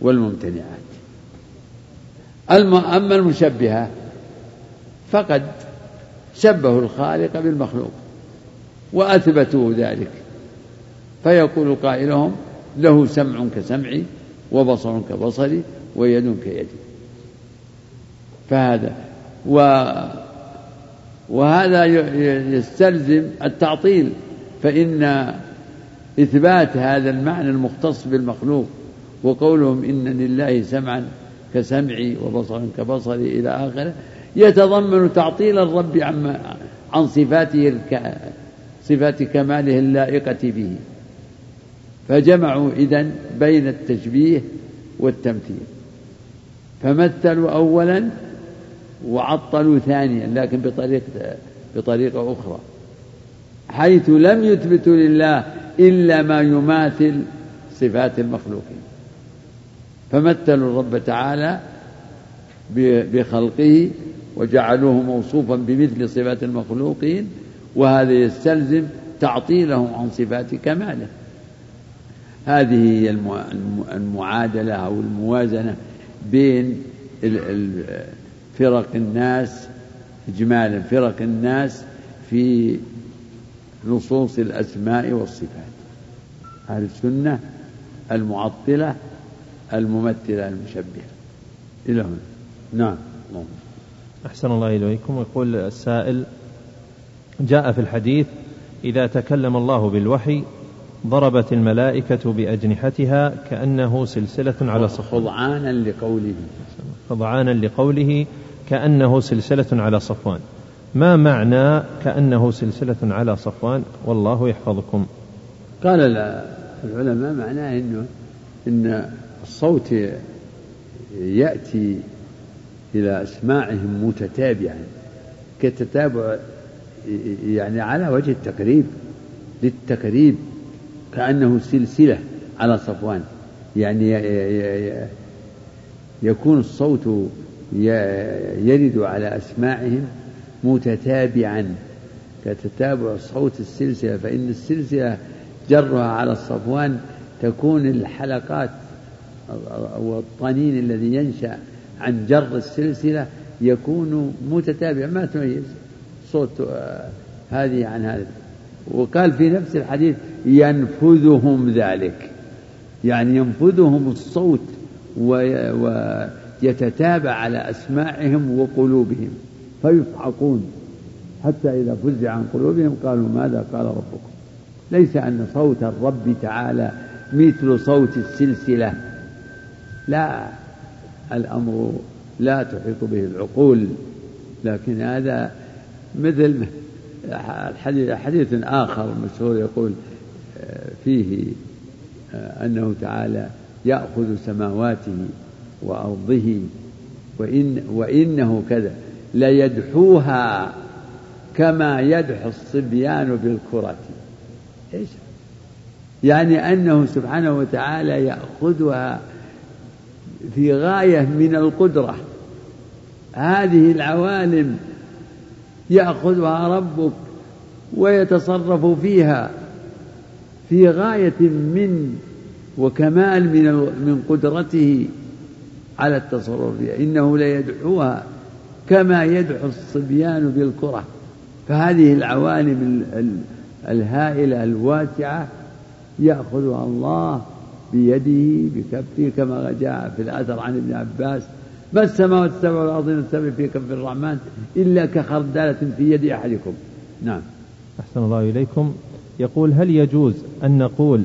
والممتنعات. أما المشبهة فقد شبهوا الخالق بالمخلوق وأثبتوا ذلك. فيقول قائلهم له سمع كسمعي وبصر كبصري ويد كيدي. فهذا. و وهذا يستلزم التعطيل. فإن إثبات هذا المعنى المختص بالمخلوق وقولهم إن لله سمعا كسمعي وبصرا كبصري إلى آخره يتضمن تعطيل الرب عن عن صفاته. صفات كماله اللائقة به. فجمعوا إذن بين التشبيه والتمثيل. فمثلوا أولا وعطلوا ثانيا لكن بطريقة بطريقة أخرى. حيث لم يثبتوا لله إلا ما يماثل صفات المخلوقين. فمثلوا الرب تعالى بخلقه وجعلوه موصوفا بمثل صفات المخلوقين وهذا يستلزم تعطيلهم عن صفات كماله. هذه هي المعادلة أو الموازنة بين فرق الناس إجمالا فرق الناس في نصوص الأسماء والصفات. أهل السنة المعطلة الممثلة المشبهة. إلى هنا. نعم. اللهم أحسن الله إليكم. يقول السائل جاء في الحديث إذا تكلم الله بالوحي ضربت الملائكة بأجنحتها كأنه سلسلة على صفوان خضعانا لقوله. خضعانا لقوله كأنه سلسلة على صفوان. ما معنى كأنه سلسلة على صفوان؟ والله يحفظكم. قال العلماء معناه أنه إن الصوت يأتي إلى أسماعهم متتابعا كتتابع يعني على وجه التقريب للتقريب. كأنه سلسلة على صفوان. يعني يكون الصوت يرد على أسماعهم متتابعا. كتتابع صوت السلسلة فإن السلسلة جرها على الصفوان تكون الحلقات والطنين الذي ينشأ عن جر السلسلة يكون متتابع. ما تميز صوت آه، هذه عن هذه وقال في نفس الحديث ينفذهم ذلك. يعني ينفذهم الصوت ويتتابع على أسماعهم وقلوبهم. فيصعقون حتى إذا فزع عن قلوبهم قالوا ماذا قال ربكم؟ ليس أن صوت الرب تعالى مثل صوت السلسلة. لا الأمر لا تحيط به العقول. لكن هذا مثل الحديث حديث آخر مشهور يقول فيه أنه تعالى يأخذ سماواته وأرضه وإن وإنه كذا ليدحوها كما يدحو الصبيان بالكرة. إيش؟ يعني أنه سبحانه وتعالى يأخذها في غاية من القدرة. هذه العوالم يأخذها ربك ويتصرف فيها في غاية من وكمال من من قدرته على التصرف فيها. إنه ليدعوها كما يدعو الصبيان بالكرة. فهذه العوالم الهائلة الواسعة يأخذها الله بيده بكفه كما جاء في الأثر عن ابن عباس ما السماوات السبع والأرضين السبع في كف الرحمن إلا كخردلة في يد أحدكم. نعم. أحسن الله إليكم. يقول هل يجوز أن نقول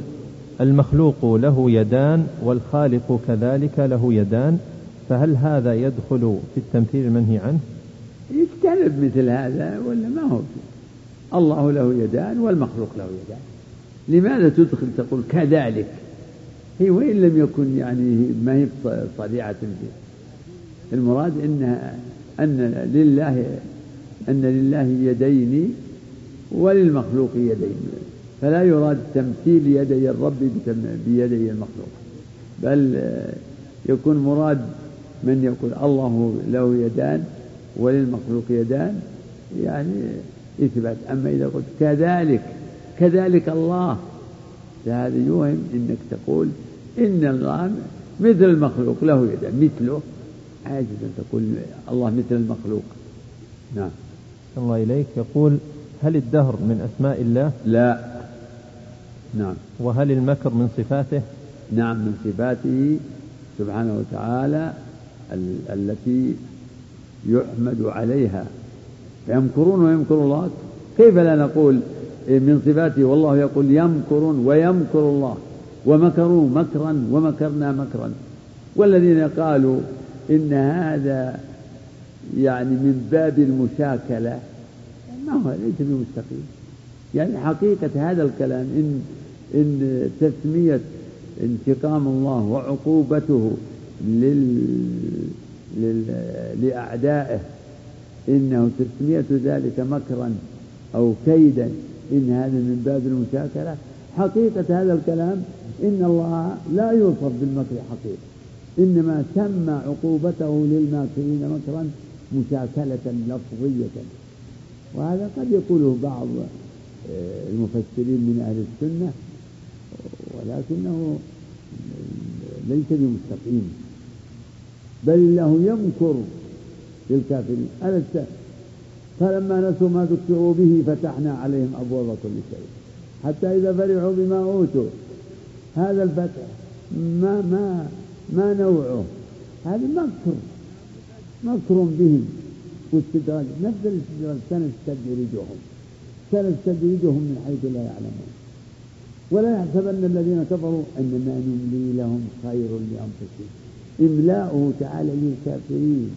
المخلوق له يدان والخالق كذلك له يدان؟ فهل هذا يدخل في التمثيل المنهي عنه؟ يجتنب مثل هذا ولا ما هو الله له يدان والمخلوق له يدان. لماذا تدخل تقول كذلك؟ هي وإن لم يكن يعني ما هي صريعة فيه. المراد إن أن لله أن لله يدين وللمخلوق يدين. فلا يراد تمثيل يدي الرب بيدي المخلوق. بل يكون مراد من يقول الله له يدان وللمخلوق يدان. يعني إثبات. أما إذا قلت كذلك كذلك الله فهذا يوهم أنك تقول إن الله مثل المخلوق له يدان مثله. عاجز أن تقول الله مثل المخلوق. نعم. الله إليك. يقول هل الدهر من أسماء الله؟ لا. نعم. وهل المكر من صفاته؟ نعم من صفاته سبحانه وتعالى ال- التي يحمد عليها. يمكرون ويمكر الله. كيف لا نقول من صفاته؟ والله يقول يمكرون ويمكر الله. ومكروا مكرا ومكرنا مكرا. والذين قالوا إن هذا يعني من باب المشاكلة. ما هو ليس بمستقيم. يعني حقيقة هذا الكلام إن إن تسمية انتقام الله وعقوبته لل... لل... لأعدائه إنه تسمية ذلك مكرا أو كيدا إن هذا من باب المشاكلة. حقيقة هذا الكلام إن الله لا يوصف بالمكر حقيقة. إنما سمى عقوبته للماكرين مكرا مشاكلة لفظية. وهذا قد يقوله بعض آه، المفسرين من أهل السنة ولكنه ليس بمستقيم. بل الله يمكر للكافرين. ألست؟ فلما نسوا ما ذكروا به فتحنا عليهم أبواب كل شيء. حتى إذا فرحوا بما أوتوا. هذا الفتح ما ما ما نوعه؟ هذا مكر مكر بهم واستدراج نفس الاستدراج سنستدرجهم سنستدرجهم من حيث لا يعلمون. ولا يحسبن الذين كفروا إنما نملي لهم خير لأنفسهم. إملاؤه تعالى للكافرين.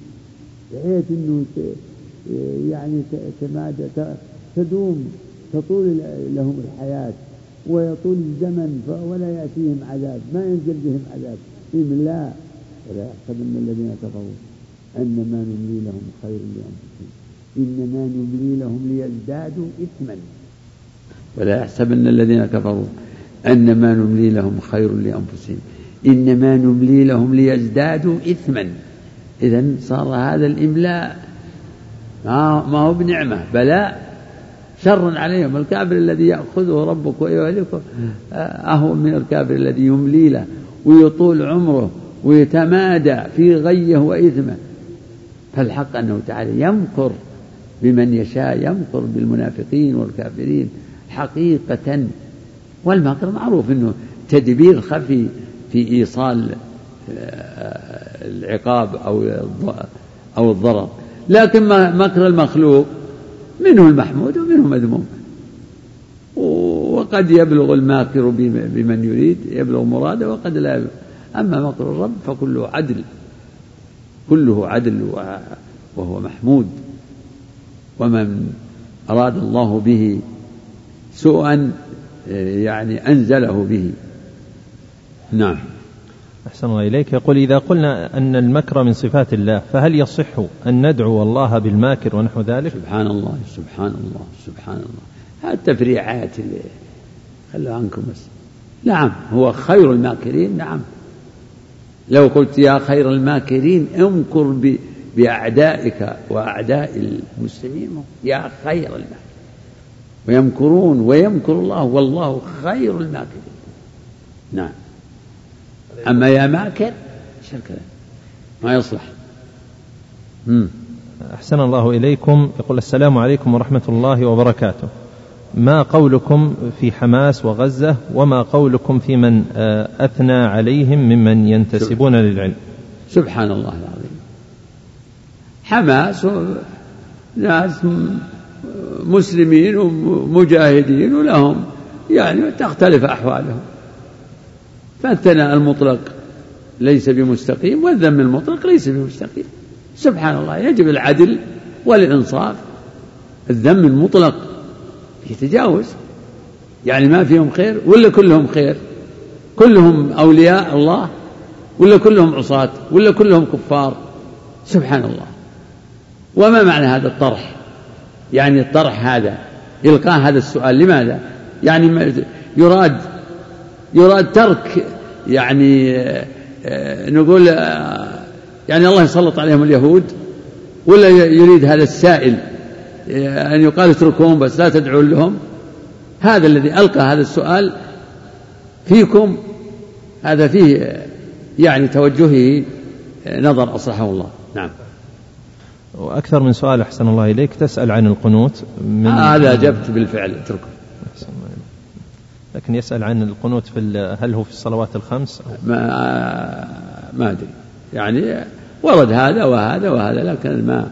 بحيث إنه يعني تدوم تطول لهم الحياة. ويطول الزمن ولا يأتيهم عذاب. ما ينزل بهم عذاب. لا ولا يحسبن الذين كفروا. أنما نملي لهم خير لأنفسهم. إنما نملي لهم ليزدادوا إثما. ولا يحسبن الذين كفروا. أنما نملي لهم خير لأنفسهم. إنما نملي لهم ليزدادوا إثما. إذا صار هذا الإملاء ما هو بنعمة. بلاء شر عليهم. الكافر الذي يأخذه ربك ويهلكه أهون من الكافر الذي يملي له. ويطول عمره ويتمادى في غيه وإثمه. فالحق أنه تعالى يمكر بمن يشاء يمكر بالمنافقين والكافرين حقيقة. والمكر معروف أنه تدبير خفي في إيصال آه، العقاب أو أو الضرر. لكن مكر المخلوق منه المحمود ومنه المذموم وقد يبلغ الماكر بمن يريد يبلغ مراده وقد لا يبلغ. أما مكر الرب فكله عدل كله عدل وهو محمود. ومن أراد الله به سوءا يعني أنزله به. نعم. أحسن الله إليك. يقول إذا قلنا أن المكر من صفات الله فهل يصح أن ندعو الله بالماكر ونحو ذلك؟ سبحان الله سبحان الله سبحان الله. التفريعات اللي خلوا عنكم بس. نعم هو خير الماكرين نعم. لو قلت يا خير الماكرين امكر بأعدائك وأعداء المسلمين يا خير الماكرين. ويمكرون ويمكر الله والله خير الماكرين. نعم. أما يا ماكر الكلام ما يصلح. أحسن الله إليكم. يقول السلام عليكم ورحمة الله وبركاته. ما قولكم في حماس وغزة وما قولكم في من آه، أثنى عليهم ممن ينتسبون للعلم. سبحان الله العظيم. حماس ناس مسلمين ومجاهدين ولهم يعني تختلف أحوالهم. فالثناء المطلق ليس بمستقيم والذم المطلق ليس بمستقيم. سبحان الله يجب العدل والإنصاف. الذم المطلق يتجاوز يعني ما فيهم خير ولا كلهم خير؟ كلهم أولياء الله ولا كلهم عصاة ولا كلهم كفار؟ سبحان الله وما معنى هذا الطرح؟ يعني الطرح هذا إلقاء هذا السؤال لماذا؟ يعني يراد يراد ترك يعني آه، نقول آه، يعني الله يسلط عليهم اليهود ولا يريد هذا السائل؟ أن يقال اتركوهم بس لا تدعون لهم. هذا الذي ألقى هذا السؤال فيكم هذا فيه يعني توجهه نظر أصلحه الله. نعم. وأكثر من سؤال أحسن الله إليك تسأل عن القنوت من هذا أجبت بالفعل اتركه. لكن يسأل عن القنوت في هل هو في الصلوات الخمس؟ أو ما ما أدري. يعني ورد هذا وهذا وهذا لكن ما,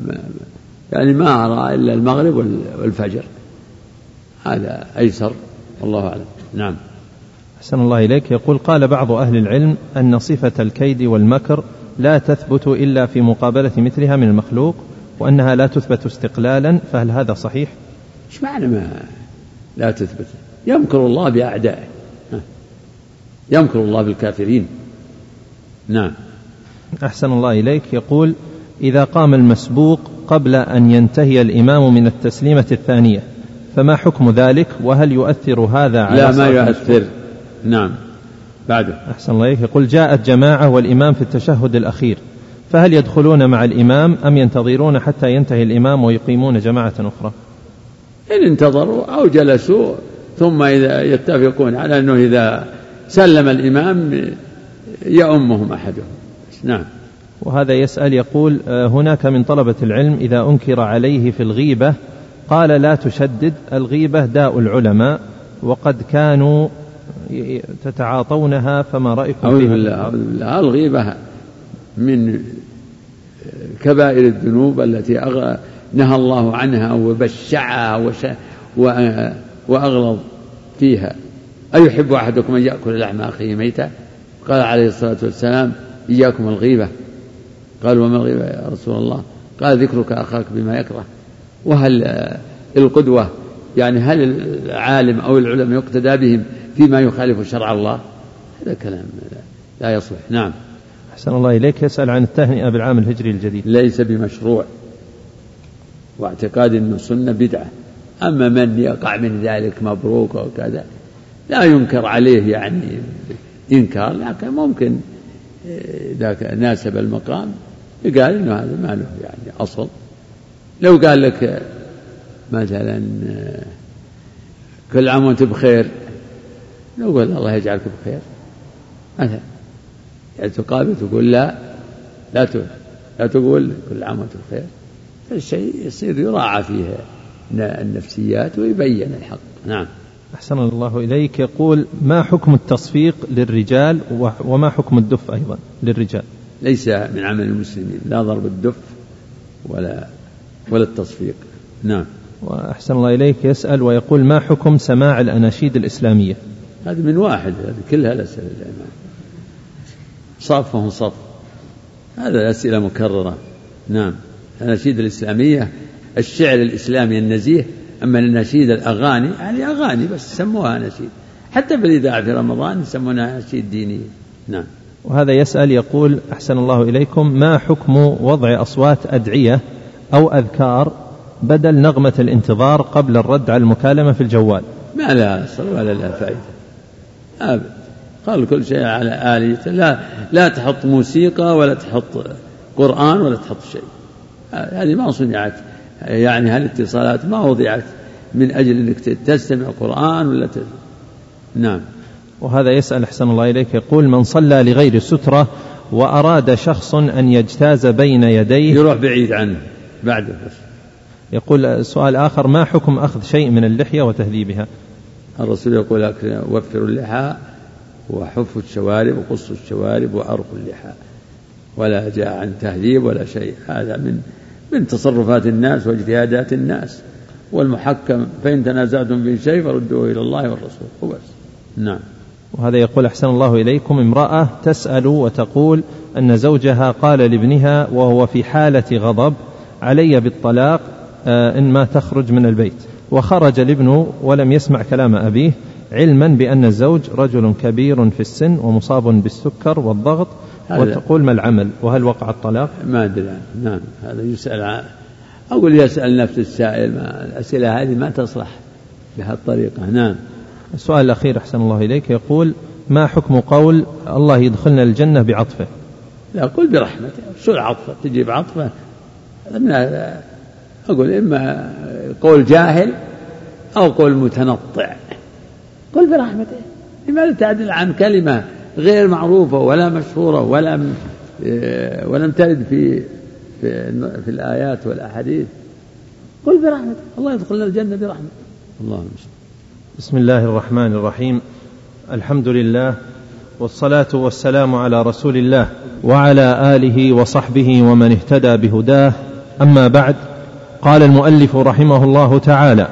ما يعني ما أرى إلا المغرب والفجر. هذا أيسر والله أعلم. نعم. أحسن الله إليك. يقول قال بعض أهل العلم أن صفة الكيد والمكر لا تثبت إلا في مقابلة مثلها من المخلوق وأنها لا تثبت استقلالا فهل هذا صحيح؟ إيش معنى ما لا تثبت؟ يمكر الله بأعدائه. يمكر الله بالكافرين. نعم. أحسن الله إليك. يقول إذا قام المسبوق قبل أن ينتهي الإمام من التسليمة الثانية فما حكم ذلك؟ وهل يؤثر هذا على لا ما يؤثر. نعم. بعده. أحسن الله إليك. يقول جاءت جماعة والإمام في التشهد الأخير فهل يدخلون مع الإمام أم ينتظرون حتى ينتهي الإمام ويقيمون جماعة أخرى؟ إن انتظروا أو جلسوا ثم إذا يتفقون على أنه إذا سلم الإمام يؤمهم أحدهم. نعم. وهذا يسأل يقول آه، هناك من طلبة العلم إذا أنكر عليه في الغيبة قال لا تشدد الغيبة داء العلماء وقد كانوا تتعاطونها فما رأيكم أعوذ بالله بالله الغيبة من كبائر الذنوب التي نهى الله عنها وبشعها وش... وأغلظ فيها. أيحب أحدكم أن يأكل لحم أخيه ميتا؟ قال عليه الصلاة والسلام إياكم الغيبة. قال وما الغيبة يا رسول الله؟ قال ذكرك أخاك بما يكره. وهل القدوة يعني هل العالم أو العلماء يقتدى بهم فيما يخالف شرع الله؟ هذا كلام لا يصلح. نعم. أحسن الله إليك. يسأل عن التهنئة بالعام الهجري الجديد. ليس بمشروع. واعتقاد أنه سنة بدعة. أما من يقع من ذلك مبروك وكذا لا ينكر عليه يعني إنكار لكن ممكن إذا ناسب المقام قال إنه هذا ما له يعني أصل. لو قال لك مثلا كل عام وأنت بخير نقول الله يجعلك بخير. مثلا يعني تقابل تقول لا لا لا تقول كل عام وأنت بخير. الشيء يصير يراعى فيه النفسيات ويبين الحق. نعم. أحسن الله إليك. يقول ما حكم التصفيق للرجال وما حكم الدف أيضا للرجال؟ ليس من عمل المسلمين لا ضرب الدف ولا ولا التصفيق. نعم. وأحسن الله إليك يسأل ويقول ما حكم سماع الأناشيد الإسلامية؟ هذه من واحد هذه كلها الأسئلة الإمام صافهم صف هذا أسئلة مكررة. نعم. الأناشيد الإسلامية الشعر الإسلامي النزيه أما النشيد الأغاني يعني أغاني بس سموها نشيد حتى في الإذاعة في رمضان يسمونها نشيد ديني نعم. وهذا يسأل يقول أحسن الله إليكم ما حكم وضع أصوات أدعية أو أذكار بدل نغمة الانتظار قبل الرد على المكالمة في الجوال؟ ما لها أصل ولا لها فائدة. أبدا قال كل شيء على آلية. لا لا تحط موسيقى ولا تحط قرآن ولا تحط شيء. هذه ما صنعت. يعني هالاتصالات ما وضعت من أجل أنك تستمع قرآن ولا تستمع. نعم. وهذا يسأل أحسن الله إليك يقول من صلى لغير سترة وأراد شخص أن يجتاز بين يديه يروح بعيد عنه بعده يقول سؤال آخر ما حكم أخذ شيء من اللحية وتهذيبها؟ الرسول يقول وفروا اللحى وحفوا الشوارب وقصوا الشوارب وأرخوا اللحى ولا جاء عن تهذيب ولا شيء. هذا من من تصرفات الناس واجتهادات الناس. والمحكم فإن تنازعتم في شيء فردوه إلى الله والرسول. وبس. نعم. وهذا يقول أحسن الله إليكم امرأة تسأل وتقول أن زوجها قال لابنها وهو في حالة غضب علي بالطلاق آه، إن ما تخرج من البيت. وخرج الابن ولم يسمع كلام أبيه علما بأن الزوج رجل كبير في السن ومصاب بالسكر والضغط وتقول ما العمل؟ وهل وقع الطلاق؟ ما أدري نعم هذا يسأل أقول يسأل نفس السائل ما الأسئلة هذه ما تصلح بهالطريقة. نعم. السؤال الأخير أحسن الله إليك يقول ما حكم قول الله يدخلنا الجنة بعطفه؟ لا قل برحمته. شو العطفة؟ تجي بعطفة أقول إما قول جاهل أو قول متنطع. قل برحمته. لماذا تعدل عن كلمة غير معروفة ولا مشهورة ولا آه، ولم ترد في في, في الآيات والأحاديث؟ قل برحمته. الله يدخلنا الجنة برحمته. الله المستعان بسم الله الرحمن الرحيم. الحمد لله والصلاة والسلام على رسول الله وعلى آله وصحبه ومن اهتدى بهداه. أما بعد قال المؤلف رحمه الله تعالى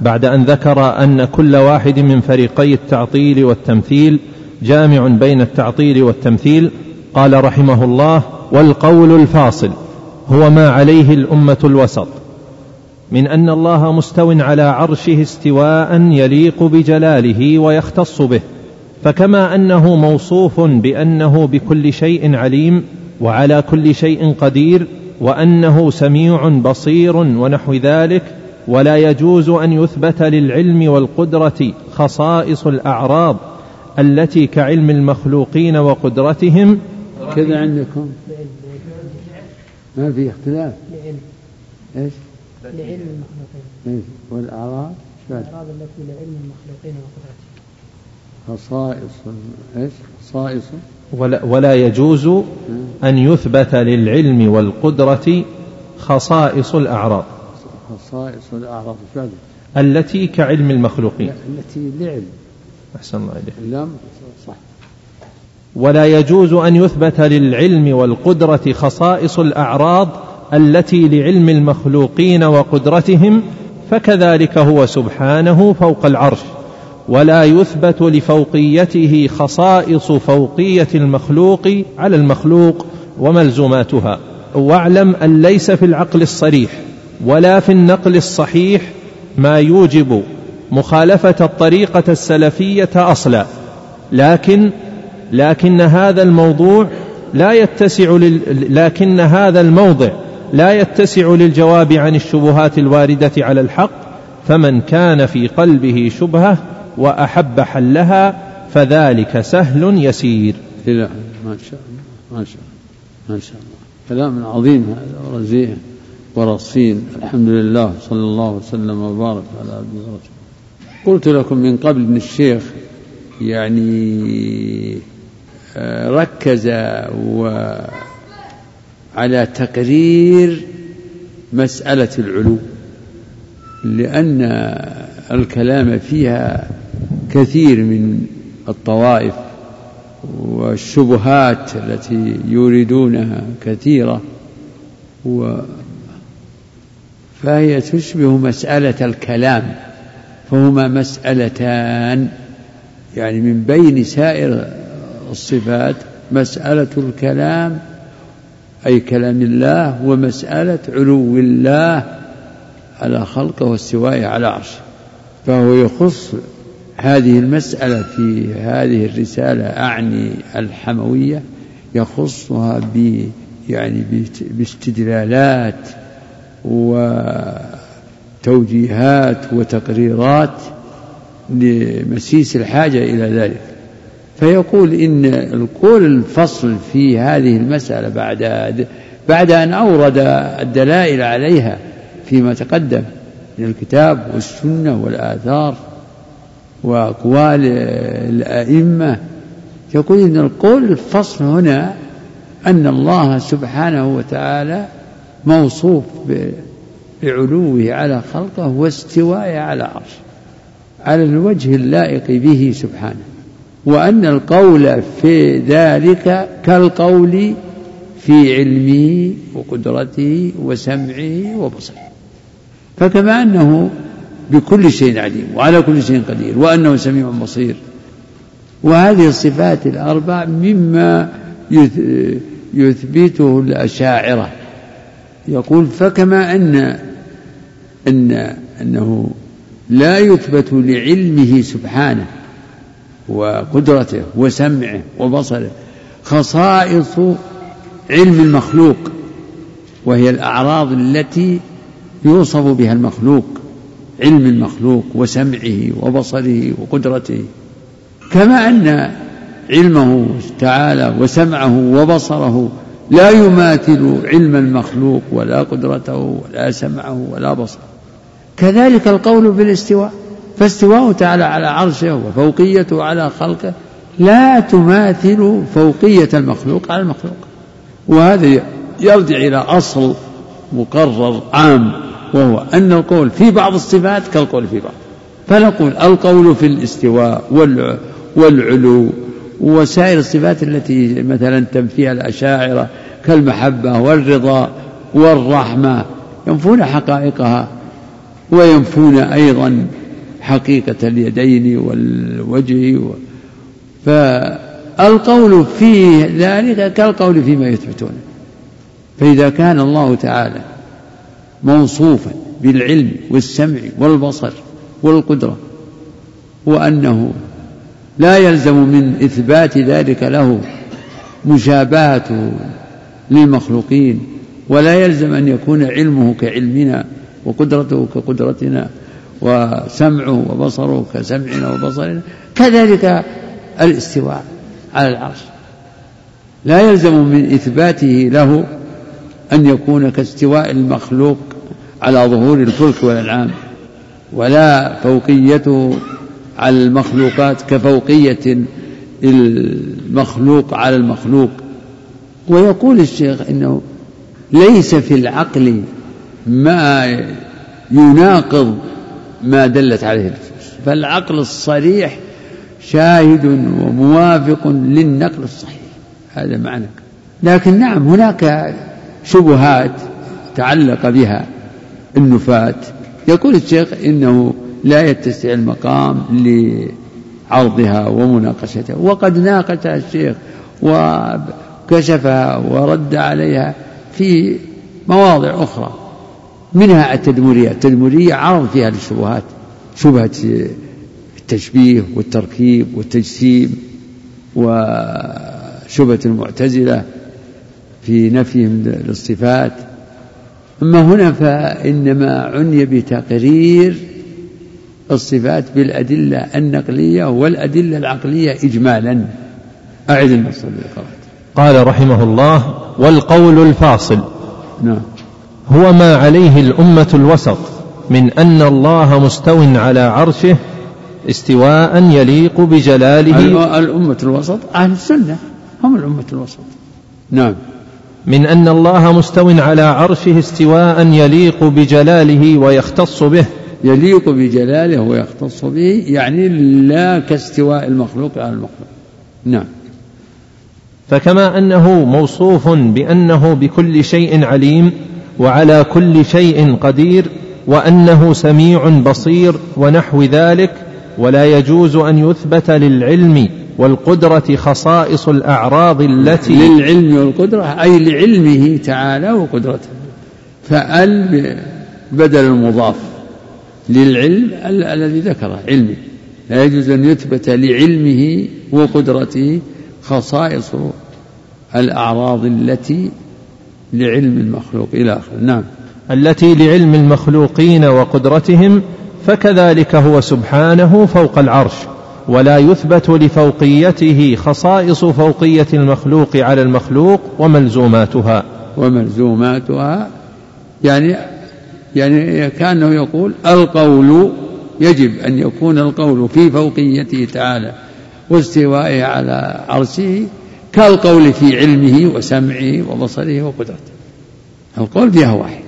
بعد أن ذكر أن كل واحد من فريقي التعطيل والتمثيل جامع بين التعطيل والتمثيل قال رحمه الله والقول الفاصل هو ما عليه الأمة الوسط. من أن الله مستو على عرشه استواء يليق بجلاله ويختص به فكما أنه موصوف بأنه بكل شيء عليم وعلى كل شيء قدير وأنه سميع بصير ونحو ذلك ولا يجوز أن يثبت للعلم والقدرة خصائص الاعراض التي كعلم المخلوقين وقدرتهم. كذا عندكم؟ ما في اختلاف. إيش؟ لعلم المخلوقين. إيش؟ والأعراض الأعراض التي لعلم المخلوقين وقدرتهم. خصائص إيش؟ خصائص. ولا, ولا يجوز أن يثبت للعلم والقدرة خصائص الأعراض. خصائص الأعراض فعلا التي كعلم المخلوقين. التي لعلم. أحسن الله إليك. لم صح. ولا يجوز أن يثبت للعلم والقدرة خصائص الأعراض التي لعلم المخلوقين وقدرتهم فكذلك هو سبحانه فوق العرش. ولا يثبت لفوقيته خصائص فوقية المخلوق على المخلوق وملزوماتها. واعلم أن ليس في العقل الصريح ولا في النقل الصحيح ما يوجب مخالفة الطريقة السلفية أصلا. لكن لكن هذا الموضوع لا يتسع لكن هذا الموضع لا يتسع للجواب عن الشبهات الواردة على الحق فمن كان في قلبه شبهة وأحب حلها فذلك سهل يسير. لا ما شاء الله ما شاء الله ما شاء الله. كلام عظيم هذا ورزين ورصين. الحمد لله صلى الله وسلم وبارك على عبده ورسوله. قلت لكم من قبل إن الشيخ يعني آه، ركز على تقرير مسألة العلو لأن الكلام فيها كثير من الطوائف والشبهات التي يريدونها كثيرة و فهي تشبه مسألة الكلام فهما مسألتان يعني من بين سائر الصفات مسألة الكلام أي كلام الله ومسألة علو الله على خلقه واستوائه على عرشه. فهو يخص هذه المسألة في هذه الرسالة أعني الحموية يخصها ب يعني باستدلالات وتوجيهات وتقريرات لمسيس الحاجة إلى ذلك. فيقول إن القول الفصل في هذه المسألة بعد بعد أن أورد الدلائل عليها فيما تقدم من الكتاب والسنة والآثار وأقوال الأئمة يقول إن القول الفصل هنا أن الله سبحانه وتعالى موصوف بعلوه على خلقه واستوائه على عرشه على الوجه اللائق به سبحانه. وأن القول في ذلك كالقول في علمه وقدرته وسمعه وبصره. فكما أنه بكل شيء عليم وعلى كل شيء قدير وأنه سميع بصير. وهذه الصفات الأربع مما يثبته الأشاعرة. يقول فكما أن أن أنه لا يثبت لعلمه سبحانه وقدرته وسمعه وبصره خصائص علم المخلوق وهي الأعراض التي يوصف بها المخلوق علم المخلوق وسمعه وبصره وقدرته. كما أن علمه تعالى وسمعه وبصره لا يماثل علم المخلوق ولا قدرته ولا سمعه ولا بصره. كذلك القول بالاستواء. فاستواءه تعالى على عرشه وفوقيته على خلقه لا تماثل فوقية المخلوق على المخلوق. وهذا يرجع إلى أصل مقرر عام وهو أن القول في بعض الصفات كالقول في بعض. فنقول القول في الاستواء والعلو وسائر الصفات التي مثلا تنفيها الأشاعرة كالمحبة والرضا والرحمة ينفون حقائقها وينفون أيضا حقيقة اليدين والوجه فالقول في ذلك كالقول فيما يثبتونه فإذا كان الله تعالى موصوفا بالعلم والسمع والبصر والقدرة وأنه لا يلزم من إثبات ذلك له مشابهته للمخلوقين ولا يلزم أن يكون علمه كعلمنا وقدرته كقدرتنا. وسمعه وبصره كسمعنا وبصرنا كذلك الاستواء على العرش. لا يلزم من إثباته له أن يكون كاستواء المخلوق على ظهور الفلك والأنعام ولا فوقيته على المخلوقات كفوقية المخلوق على المخلوق. ويقول الشيخ إنه ليس في العقل ما يناقض ما دلت عليه النصوص فالعقل الصريح شاهد وموافق للنقل الصحيح. هذا معنى. لكن نعم هناك شبهات تعلق بها النفاة. يقول الشيخ إنه لا يتسع المقام لعرضها ومناقشتها. وقد ناقشها الشيخ وكشفها ورد عليها في مواضع أخرى. منها التدمرية التدمرية عرض فيها للشبهات شبهة التشبيه والتركيب والتجسيم وشبهة المعتزلة في نفيهم للصفات. أما هنا فإنما عني بتقرير الصفات بالأدلة النقلية والأدلة العقلية إجمالا. أعد النص قال رحمه الله والقول الفاصل. نعم. هو ما عليه الأمة الوسط من أن الله مستو على عرشه استواء يليق بجلاله. الأمة الوسط أهل السنة هم الأمة الوسط. نعم. من أن الله مستو على عرشه استواء يليق بجلاله ويختص به. يليق بجلاله ويختص به يعني لا كاستواء المخلوق على المخلوق. نعم. فكما أنه موصوف بأنه بكل شيء عليم وعلى كل شيء قدير وأنه سميع بصير ونحو ذلك ولا يجوز أن يثبت للعلم والقدرة خصائص الأعراض التي للعلم والقدرة أي لعلمه تعالى وقدرته. فأل بدل المضاف للعلم الذي ذكره علمه. لا يجوز أن يثبت لعلمه وقدرته خصائص الأعراض التي لعلم المخلوق إلى آخره. نعم. التي لعلم المخلوقين وقدرتهم فكذلك هو سبحانه فوق العرش ولا يثبت لفوقيته خصائص فوقية المخلوق على المخلوق وملزوماتها. وملزوماتها يعني يعني كأنه يقول القول يجب أن يكون القول في فوقيته تعالى واستوائه على عرشه كالقول في علمه وسمعه وبصره وقدرته. القول فيها واحد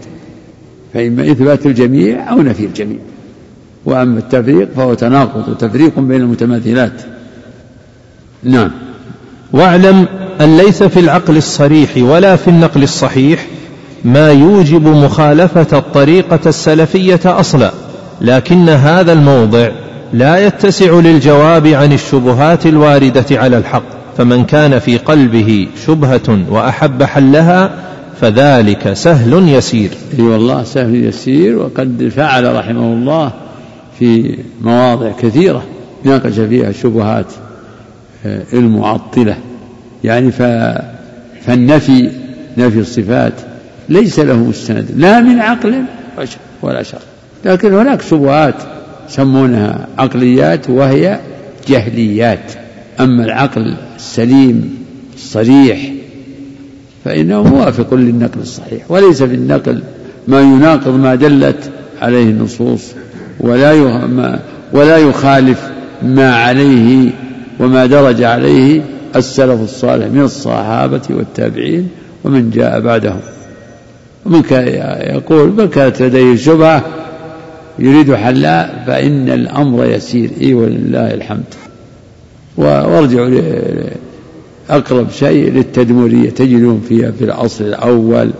فإما إثبات الجميع أو نفي الجميع. وأما التفريق فهو تناقض وتفريق بين المتماثلات. نعم. واعلم أن ليس في العقل الصريح ولا في النقل الصحيح ما يوجب مخالفة الطريقة السلفية أصلا لكن هذا الموضع لا يتسع للجواب عن الشبهات الواردة على الحق. فمن كان في قلبه شبهة وأحب حلها فذلك سهل يسير. أي والله سهل يسير وقد فعل رحمه الله في مواضع كثيرة ناقش فيها الشبهات آه، المعطلة يعني فالنفي نفي الصفات ليس له مستند لا من عقل ولا شر لكن هناك شبهات يسمونها عقليات وهي جهليات أما العقل السليم الصريح فإنه موافق للنقل الصحيح وليس في النقل ما يناقض ما دلت عليه النصوص ولا ولا يخالف ما عليه وما درج عليه السلف الصالح من الصحابة والتابعين ومن جاء بعدهم. ومن كان يقول من كانت لديه شبهة يريد حلها فإن الأمر يسير. إي ولله الحمد. وارجعوا أقرب شيء للتدمرية تجدون فيها في الأصل الأول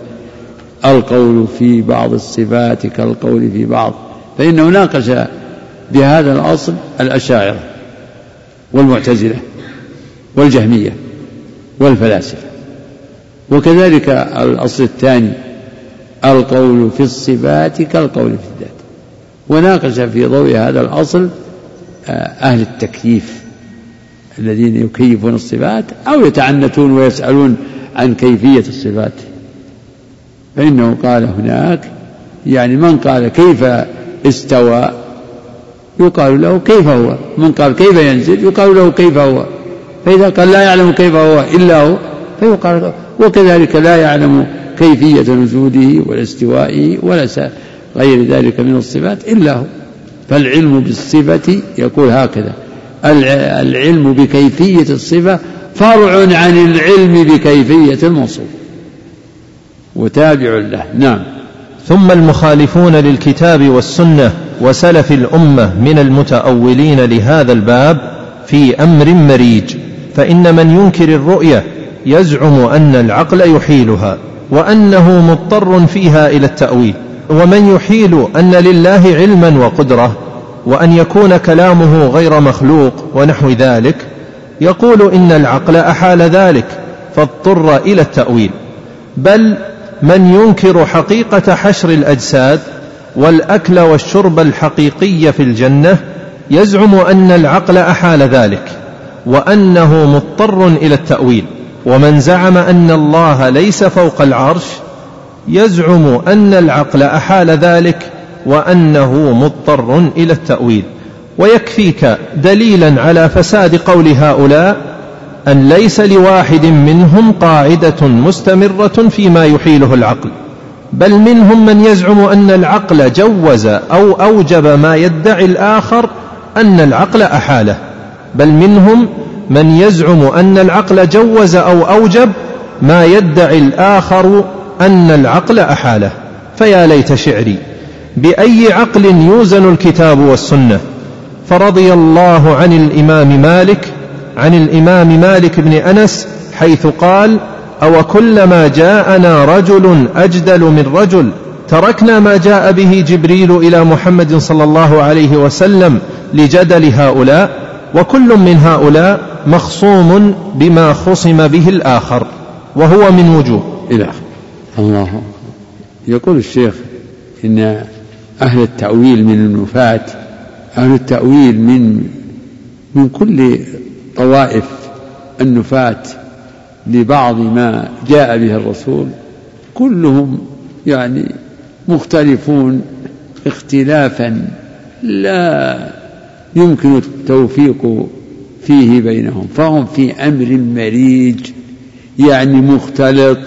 القول في بعض الصفات كالقول في بعض فإنه ناقش بهذا الأصل الأشاعرة والمعتزلة والجهمية والفلاسفة. وكذلك الأصل الثاني القول في الصفات كالقول في الذات. وناقش في ضوء هذا الأصل آه، أهل التكييف. الذين يكيفون الصفات أو يتعنتون ويسألون عن كيفية الصفات. فإنه قال هناك يعني من قال كيف استوى؟ يقال له كيف هو. من قال كيف ينزل؟ يقال له كيف هو. فإذا قال لا يعلم كيف هو إلا هو فيقال وكذلك لا يعلم كيفية نزوله ولا استوائه ولا غير ذلك من الصفات إلا هو. فالعلم بالصفة يقول هكذا. العلم بكيفية الصفة فرع عن العلم بكيفية الموصوف. وتابع له. نعم. ثم المخالفون للكتاب والسنة وسلف الأمة من المتأولين لهذا الباب في أمر مريج فإن من ينكر الرؤية يزعم أن العقل يحيلها وأنه مضطر فيها إلى التأويل ومن يحيل أن لله علما وقدرة وأن يكون كلامه غير مخلوق ونحو ذلك يقول إن العقل أحال ذلك فاضطر إلى التأويل. بل من ينكر حقيقة حشر الأجساد والأكل والشرب الحقيقي في الجنة يزعم أن العقل أحال ذلك وأنه مضطر إلى التأويل. ومن زعم أن الله ليس فوق العرش يزعم أن العقل أحال ذلك وأنه مضطر إلى التأويل. ويكفيك دليلا على فساد قول هؤلاء أن ليس لواحد منهم قاعدة مستمرة فيما يحيله العقل بل منهم من يزعم أن العقل جوز أو أوجب ما يدعي الآخر أن العقل أحاله بل منهم من يزعم أن العقل جوز أو أوجب ما يدعي الآخر أن العقل أحاله. فيا ليت شعري. بأي عقل يوزن الكتاب والسنة. فرضي الله عن الإمام مالك عن الإمام مالك بن أنس حيث قال أو كلما جاءنا رجل أجدل من رجل تركنا ما جاء به جبريل إلى محمد صلى الله عليه وسلم لجدل هؤلاء وكل من هؤلاء مخصوم بما خصم به الآخر وهو من وجوه. إلى الله. يقول الشيخ إن أهل التأويل من النفاة أهل التأويل من من كل طوائف النفاة لبعض ما جاء به الرسول كلهم يعني مختلفون اختلافا لا يمكن التوفيق فيه بينهم فهم في أمر مريج يعني مختلط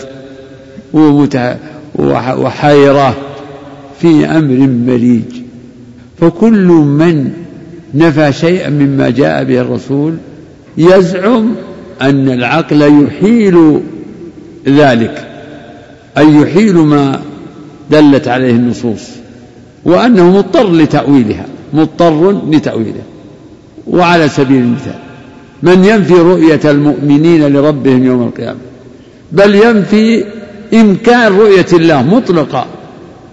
وحيرة. في أمر مريج فكل من نفى شيئا مما جاء به الرسول يزعم أن العقل يحيل ذلك أي يحيل ما دلت عليه النصوص وأنه مضطر لتأويلها مضطر لتأويلها وعلى سبيل المثال من ينفي رؤية المؤمنين لربهم يوم القيامة بل ينفي إمكان رؤية الله مطلقا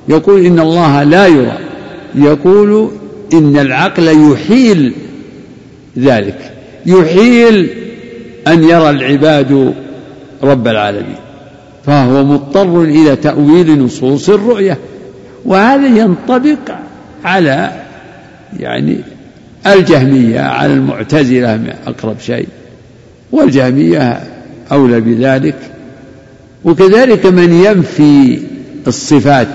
يقول إن الله لا يرى. يقول إن العقل يحيل ذلك. يحيل أن يرى العباد رب العالمين. فهو مضطر إلى تأويل نصوص الرؤية. وهذا ينطبق على يعني الجهمية على المعتزلة أقرب شيء. والجهمية أولى بذلك. وكذلك من ينفي الصفات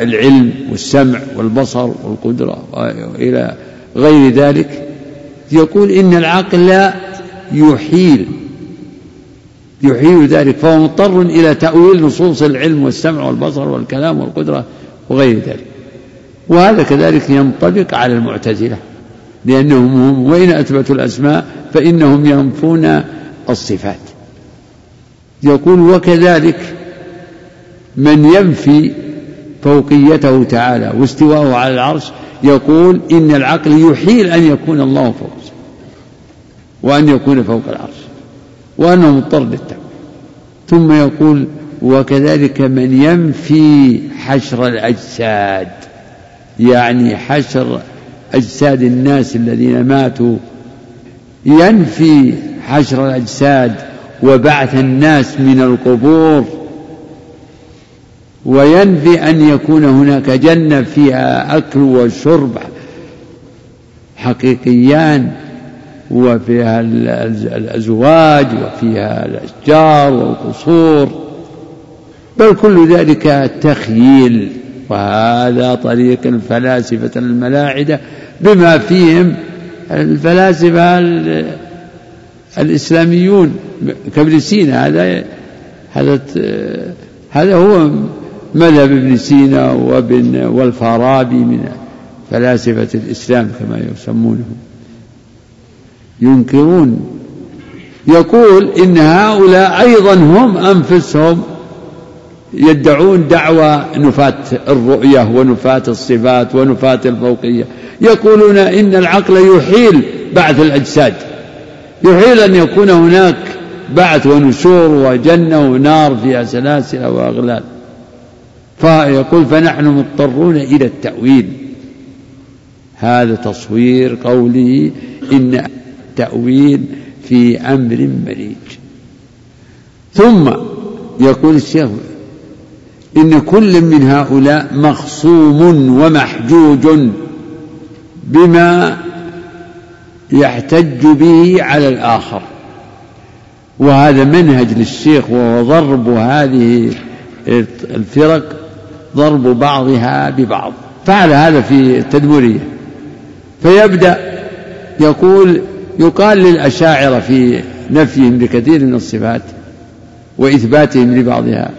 العلم والسمع والبصر والقدرة وإلى غير ذلك يقول إن العقل يحيل يحيل ذلك فهو مضطر إلى تأويل نصوص العلم والسمع والبصر والكلام والقدرة وغير ذلك. وهذا كذلك ينطبق على المعتزلة لأنهم هم وإن أثبتوا الأسماء فإنهم ينفون الصفات. يقول وكذلك من ينفي فوقيته تعالى واستواءه على العرش يقول إن العقل يحيل أن يكون الله فوق وأن يكون فوق العرش وأنه مضطر للتأويل ثم يقول وكذلك من ينفي حشر الأجساد يعني حشر أجساد الناس الذين ماتوا ينفي حشر الأجساد وبعث الناس من القبور وينفي أن يكون هناك جنة فيها أكل وشرب حقيقيان وفيها الأزواج وفيها الأشجار والقصور. بل كل ذلك تخييل وهذا طريق الفلاسفة الملاحدة بما فيهم الفلاسفة الإسلاميون. كابن سينا هذا هذا هذا هو مذهب ابن سينا وابن والفارابي من فلاسفة الإسلام كما يسمونهم ينكرون. يقول إن هؤلاء أيضا هم أنفسهم يدعون دعوى نفاة الرؤية ونفاة الصفات ونفاة الفوقية. يقولون إن العقل يحيل بعث الأجساد. يحيل أن يكون هناك بعث ونشور وجنة ونار فيها سلاسل وأغلال. فيقول فنحن مضطرون إلى التأويل. هذا تصوير قوله إن التأويل في أمر مريج. ثم يقول الشيخ إن كل من هؤلاء مخصوم ومحجوج بما يحتج به على الآخر. وهذا منهج للشيخ وهو ضرب هذه الفرق ضرب بعضها ببعض. فعل هذا في التدمرية فيبدأ يقول يقال للأشاعرة في نفيهم لكثير من الصفات وإثباتهم لبعضها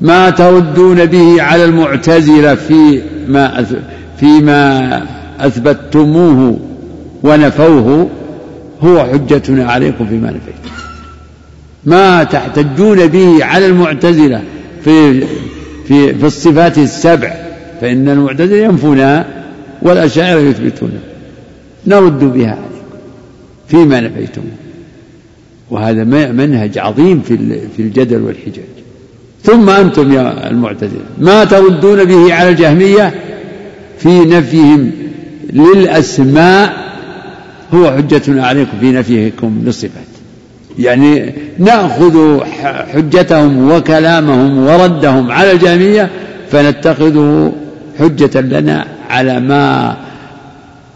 ما تردون به على المعتزلة فيما فيما أثبتموه ونفوه هو حجتنا عليكم فيما نفيتم ما تحتجون به على المعتزلة في في في الصفات السبع فإن المعتزلة ينفونها والأشاعرة يثبتونها نرد بها عليكم فيما نفيتم. وهذا منهج عظيم في في الجدل والحجاج. ثم أنتم يا المعتزلة ما تردون به على الجهمية؟ في نفيهم للأسماء هو حجتنا عليكم في نفيكم للصفات يعني ناخذ حجتهم وكلامهم وردهم على الجميع فنتخذه حجة لنا على ما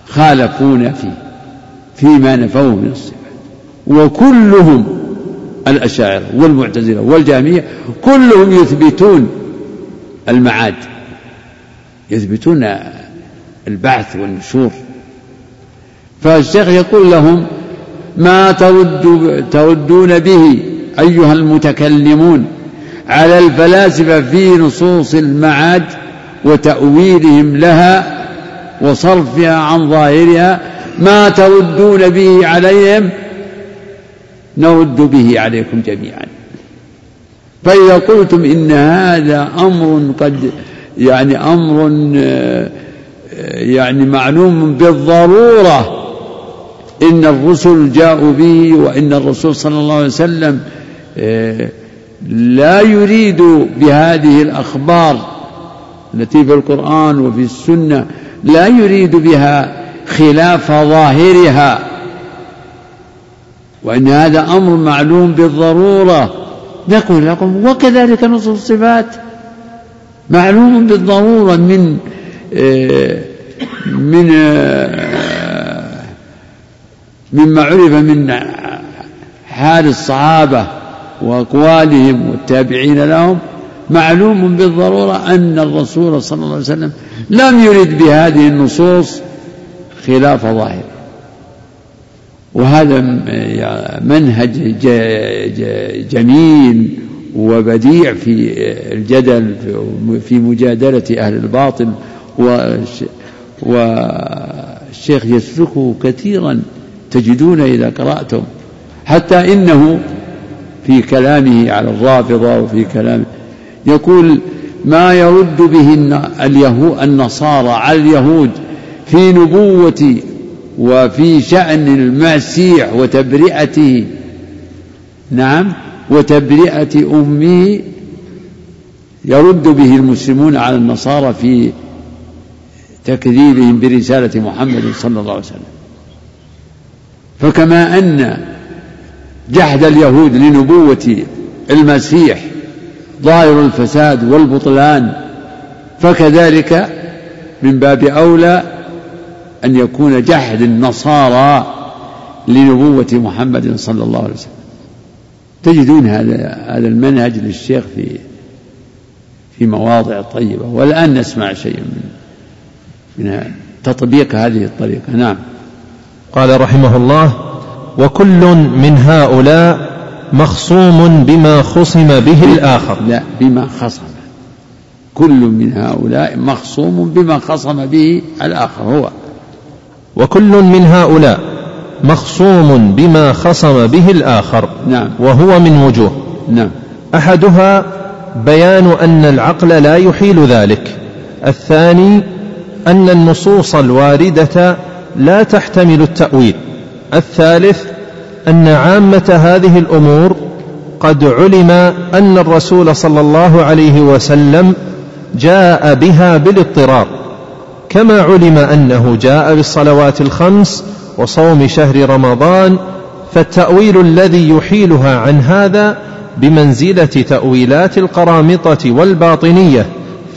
خالفونا فيه فيما نفوه من الصفات. وكلهم الأشاعرة والمعتزلة والجامية كلهم يثبتون المعاد يثبتون البعث والنشور. فالشيخ يقول لهم ما ترد تردون به أيها المتكلمون على الفلاسفة في نصوص المعاد وتأويلهم لها وصرفها عن ظاهرها ما تردون به عليهم نرد به عليكم جميعا. فإذا قلتم إن هذا أمر قد يعني أمر آه، يعني معلوم بالضرورة إن الرسل جاءوا به وإن الرسول صلى الله عليه وسلم آه، لا يريد بهذه الأخبار التي في القرآن وفي السنة لا يريد بها خلاف ظاهرها. وإن هذا أمر معلوم بالضرورة. نقول لكم وكذلك نصوص الصفات. معلوم بالضرورة من آه، من آه، مما عرف من حال الصحابة وأقوالهم والتابعين لهم معلوم بالضرورة أن الرسول صلى الله عليه وسلم لم يرد بهذه النصوص خلاف ظاهر. وهذا منهج جميل وبديع في الجدل في مجادلة أهل الباطل والشيخ يسلكه كثيرا. تجدون إذا قرأتم. حتى إنه في كلامه على الرافضة وفي كلامه يقول ما يرد به النصارى على اليهود في نبوة وفي شأن المسيح وتبرئته. نعم وتبرئة أمه يرد به المسلمون على النصارى في تكذيبهم برسالة محمد صلى الله عليه وسلم. فكما أن جحد اليهود لنبوة المسيح ظاهر الفساد والبطلان فكذلك من باب أولى أن يكون جحد النصارى لنبوة محمد صلى الله عليه وسلم. تجدون هذا هذا المنهج للشيخ في في مواضع طيبة والآن نسمع شيئا من من تطبيق هذه الطريقة. نعم. قال رحمه الله وكل من هؤلاء مخصوم بما خصم به الآخر. لا بما خصم. كل من هؤلاء مخصوم بما خصم به الآخر هو. وكل من هؤلاء مخصوم بما خصم به الآخر نعم. وهو من وجوه. نعم. أحدها بيان أن العقل لا يحيل ذلك. الثاني أن النصوص الواردة لا تحتمل التأويل. الثالث أن عامة هذه الأمور قد علم أن الرسول صلى الله عليه وسلم جاء بها بالاضطرار كما علم أنه جاء بالصلوات الخمس وصوم شهر رمضان فالتأويل الذي يحيلها عن هذا بمنزلة تأويلات القرامطة والباطنية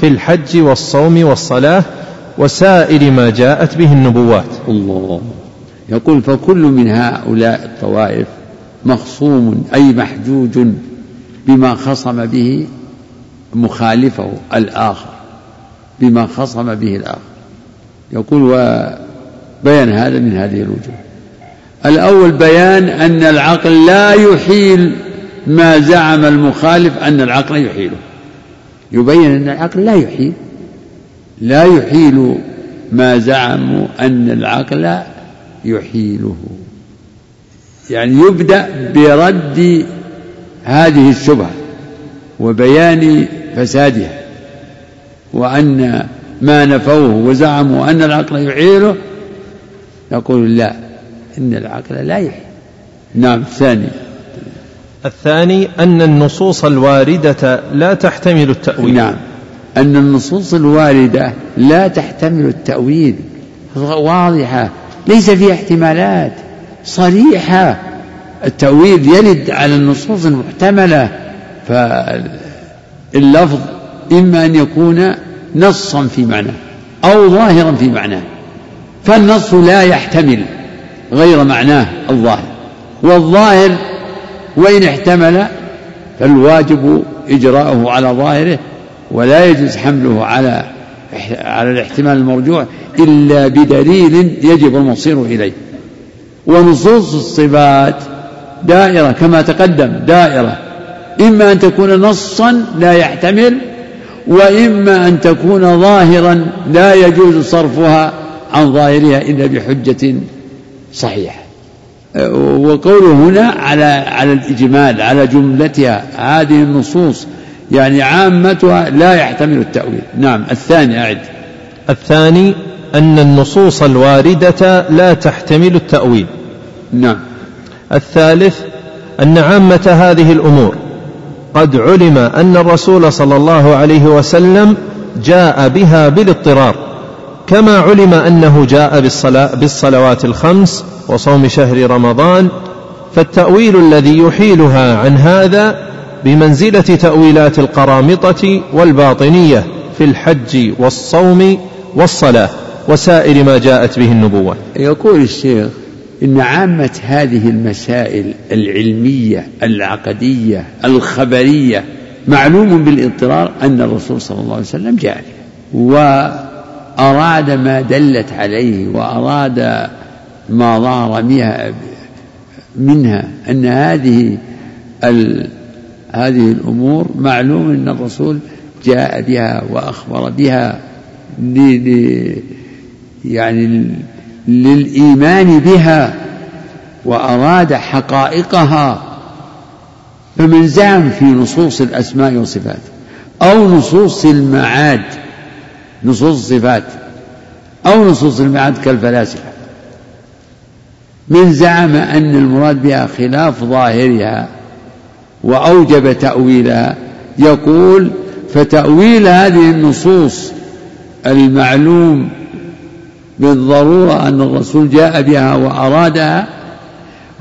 في الحج والصوم والصلاة وسائر ما جاءت به النبوات. الله. يقول فكل من هؤلاء الطوائف مخصوم أي محجوج بما خصم به مخالفه الآخر. بما خصم به الآخر. يقول وبيان هذا من هذه الوجوه. الأول بيان أن العقل لا يحيل ما زعم المخالف أن العقل يحيله. يبين أن العقل لا يحيل. لا يحيل ما زعموا أن العقل يحيله. يعني يبدأ برد هذه الشبهة وبيان فسادها وأن ما نفوه وزعموا أن العقل يحيله يقول لا إن العقل لا يحيل. نعم الثاني الثاني أن النصوص الواردة لا تحتمل التأويل. نعم. أن النصوص الواردة لا تحتمل التأويل. واضحة. ليس فيها احتمالات. صريحة. التأويل يرد على النصوص المحتملة. فاللفظ إما أن يكون نصا في معناه أو ظاهرا في معناه فالنص لا يحتمل غير معناه الظاهر. والظاهر وإن احتمل فالواجب إجراءه على ظاهره. ولا يجوز حمله على على الاحتمال المرجوع إلا بدليل يجب المصير إليه. ونصوص الصفات دائرة كما تقدم دائرة. إما أن تكون نصا لا يحتمل وإما أن تكون ظاهرا لا يجوز صرفها عن ظاهرها إلا بحجة صحيحة. وقوله هنا على على الإجمال على جملتها هذه النصوص يعني عامتها لا يحتمل التأويل. نعم الثاني أعد. الثاني أن النصوص الواردة لا تحتمل التأويل. نعم. الثالث أن عامة هذه الأمور. قد علم أن الرسول صلى الله عليه وسلم جاء بها بالاضطرار كما علم أنه جاء بالصلاة بالصلوات الخمس وصوم شهر رمضان فالتأويل الذي يحيلها عن هذا بمنزلة تأويلات القرامطة والباطنية في الحج والصوم والصلاة وسائر ما جاءت به النبوة. يقول الشيخ إن عامة هذه المسائل العلمية العقدية الخبرية معلوم بالإضطرار أن الرسول صلى الله عليه وسلم جاء وأراد ما دلت عليه وأراد ما ظهر منها أن هذه هذه الأمور معلوم أن الرسول جاء بها وأخبر بها يعني للإيمان بها وأراد حقائقها. فمن زعم في نصوص الأسماء والصفات أو نصوص المعاد نصوص الصفات أو نصوص المعاد كالفلاسفة. من زعم أن المراد بها خلاف ظاهرها وأوجب تأويلها يقول فتأويل هذه النصوص المعلوم بالضرورة أن الرسول جاء بها وأرادها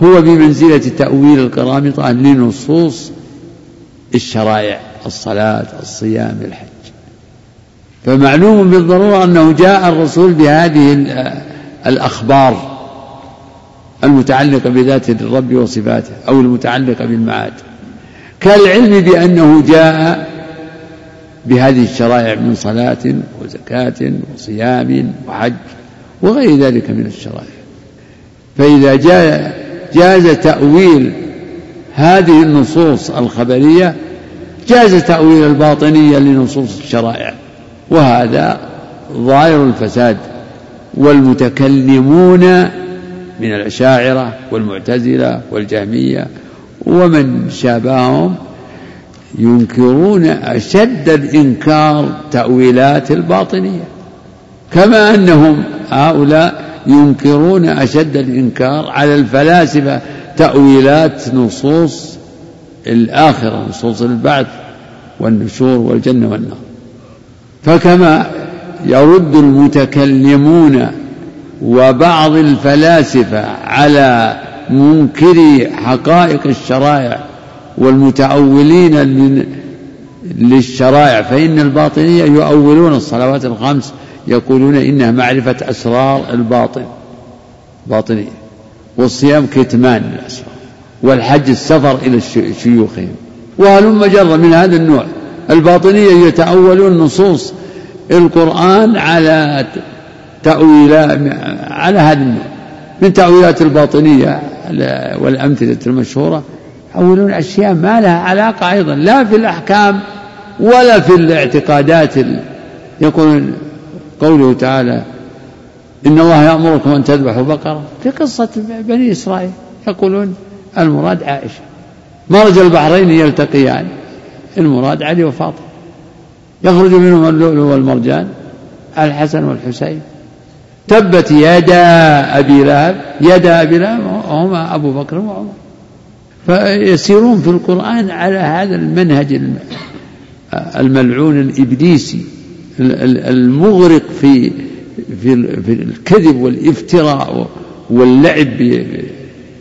هو بمنزلة تأويل القرامطة لنصوص الشرائع الصلاة الصيام الحج. فمعلوم بالضرورة أنه جاء الرسول بهذه الأخبار المتعلقة بذات الرب وصفاته أو المتعلقة بالمعاد. كالعلم بأنه جاء بهذه الشرائع من صلاة وزكاة وصيام وحج وغير ذلك من الشرائع. فإذا جاء جاز تأويل هذه النصوص الخبرية جاز تأويل الباطنية لنصوص الشرائع. وهذا ظاهر الفساد والمتكلمون من الأشاعرة والمعتزلة والجهمية ومن شابههم ينكرون أشد الإنكار تأويلات الباطنية. كما أنهم هؤلاء ينكرون أشد الإنكار على الفلاسفة تأويلات نصوص الآخرة نصوص البعث والنشور والجنة والنار. فكما يرد المتكلمون وبعض الفلاسفة على منكري حقائق الشرائع والمتأولين للشرائع فإن الباطنية يؤولون الصلوات الخمس يقولون إنها معرفة أسرار الباطن باطنية والصيام كتمان الأسرار والحج السفر إلى شيوخهم. وهلم جر من هذا النوع. الباطنية يتأولون نصوص القرآن على تأويلات على هذا النوع. من تأويلات الباطنية والأمثلة المشهورة يحولون أشياء ما لها علاقة أيضا لا في الأحكام ولا في الاعتقادات يقول قوله تعالى إن الله يأمركم أن تذبحوا بقرة. في قصة بني إسرائيل يقولون المراد عائشة. مرج البحرين يلتقيان المراد علي وفاطمة. يخرج منهما اللؤلؤ والمرجان الحسن والحسين. تبت يدا أبي لهب يدا أبي لهب هما أبو بكر وعمر. فيسيرون في القرآن على هذا المنهج الملعون الإبليسي المغرق في في الكذب والإفتراء واللعب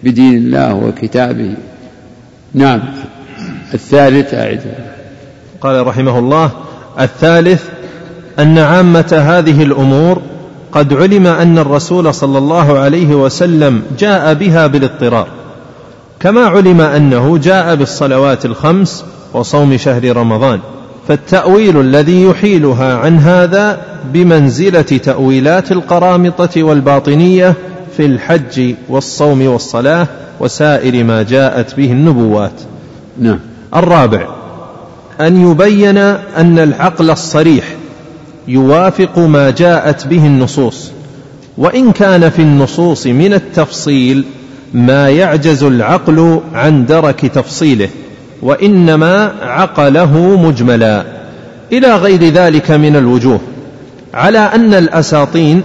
بدين الله وكتابه. نعم. الثالث أعد. قال رحمه الله الثالث أن عامة هذه الأمور قد علم أن الرسول صلى الله عليه وسلم جاء بها بالاضطرار. كما علم أنه جاء بالصلوات الخمس وصوم شهر رمضان. فالتأويل الذي يحيلها عن هذا بمنزلة تأويلات القرامطة والباطنية في الحج والصوم والصلاة وسائر ما جاءت به النبوات. نعم. الرابع أن يبين أن العقل الصريح يوافق ما جاءت به النصوص وإن كان في النصوص من التفصيل ما يعجز العقل عن درك تفصيله وإنما عقله مجملا. إلى غير ذلك من الوجوه على أن الأساطين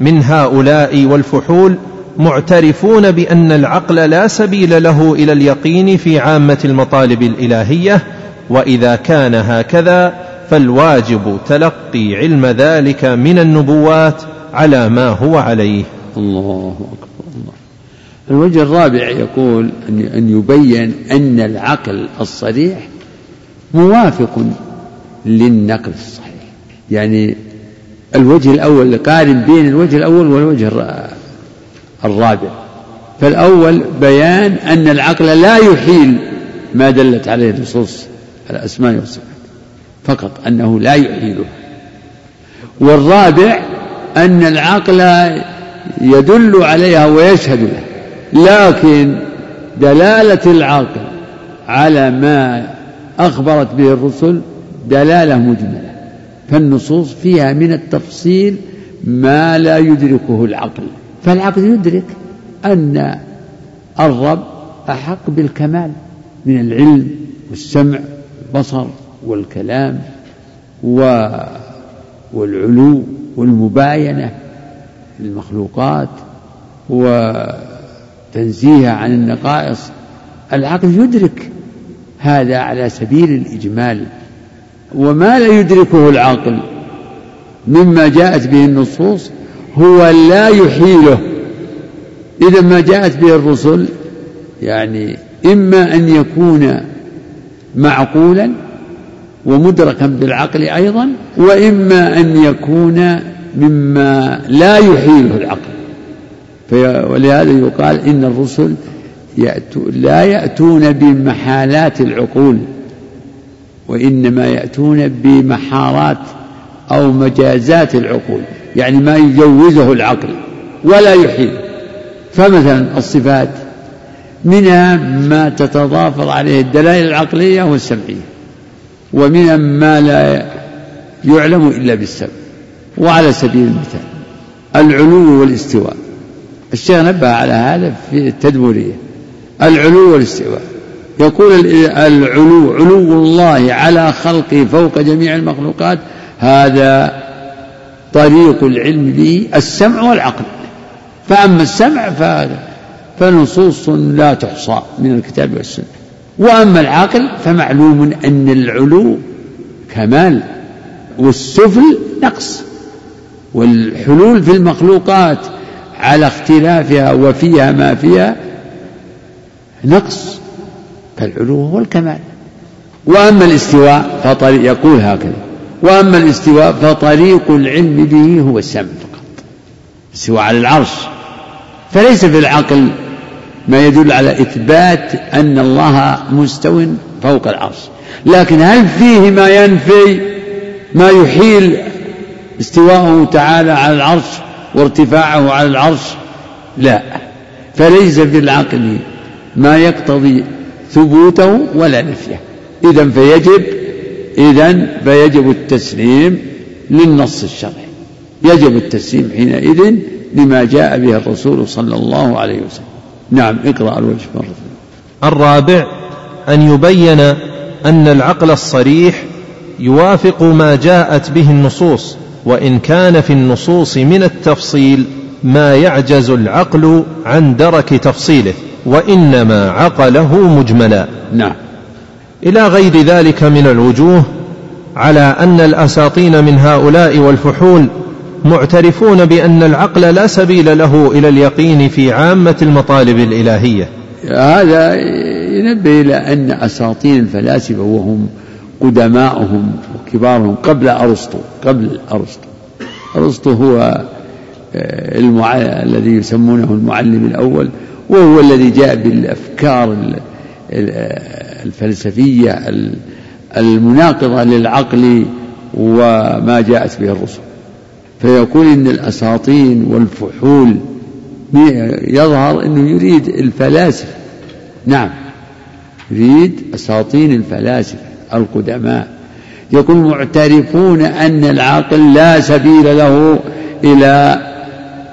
من هؤلاء والفحول معترفون بأن العقل لا سبيل له إلى اليقين في عامة المطالب الإلهية وإذا كان هكذا فالواجب تلقي علم ذلك من النبوات على ما هو عليه. الله أكبر الله. الوجه الرابع يقول أن يبين أن العقل الصريح موافق للنقل الصحيح. يعني الوجه الأول قارن بين الوجه الأول والوجه الرابع. فالأول بيان أن العقل لا يحيل ما دلت عليه النصوص الأسماء والصفات. فقط أنه لا يحيله والرابع أن العقل يدل عليها ويشهد لها لكن دلالة العقل على ما أخبرت به الرسل دلالة مجملة فالنصوص فيها من التفصيل ما لا يدركه العقل. فالعقل يدرك أن الرب أحق بالكمال من العلم والسمع والبصر والكلام و والعلو والمباينة للمخلوقات و تنزيهها عن النقائص. العقل يدرك هذا على سبيل الإجمال. وما لا يدركه العقل مما جاءت به النصوص هو لا يحيله. إذا ما جاءت به الرسل يعني إما أن يكون معقولا ومدركا بالعقل أيضا وإما أن يكون مما لا يحيله العقل. ولهذا يقال إن الرسل يأتو لا يأتون بمحالات العقول وإنما يأتون بمحارات أو مجازات العقول يعني ما يجوزه العقل ولا يحيل. فمثلا الصفات منها ما تتضافر عليه الدلائل العقلية والسمعية. ومنها ما لا يعلم إلا بالسمع وعلى سبيل المثال العلو والاستواء. الشيخ نبه على هذا في التدمرية العلو والاستواء. يقول العلو علو الله على خلقه فوق جميع المخلوقات هذا طريق العلم به السمع والعقل. فأما السمع فهذا فنصوص لا تحصى من الكتاب والسنة. وأما العقل فمعلوم أن العلو كمال والسفل نقص والحلول في المخلوقات على اختلافها وفيها ما فيها نقص كالعلو والكمال وأما الاستواء فطريق يقول هكذا وأما الاستواء فطريق العلم به هو السمع فقط استواء على العرش فليس في العقل ما يدل على إثبات أن الله مستو فوق العرش. لكن هل فيه ما ينفي ما يحيل استواءه تعالى على العرش وارتفاعه على العرش؟ لا. فليس في العقل ما يقتضي ثبوته ولا نفيه. إذا فيجب إذا فيجب التسليم للنص الشرعي. يجب التسليم حينئذ لما جاء به الرسول صلى الله عليه وسلم. نعم اقرأ الوجه مرة الرابع أن يبين أن العقل الصريح يوافق ما جاءت به النصوص وإن كان في النصوص من التفصيل ما يعجز العقل عن درك تفصيله وإنما عقله مجملا. نعم. إلى غير ذلك من الوجوه على أن الأساطين من هؤلاء والفحول معترفون بأن العقل لا سبيل له إلى اليقين في عامة المطالب الإلهية. هذا ينبه إلى أن أساطين الفلاسفة وهم قدماؤهم وكبارهم قبل أرسطو قبل أرسطو. أرسطو هو آه، المع... الذي يسمونه المعلم الأول وهو الذي جاء بالأفكار الفلسفية المناقضة للعقل وما جاءت به الرسل. فيقول إن الأساطين والفحول يظهر أنه يريد الفلاسفة. نعم يريد أساطين الفلاسفة القدماء. يقول معترفون أن العقل لا سبيل له إلى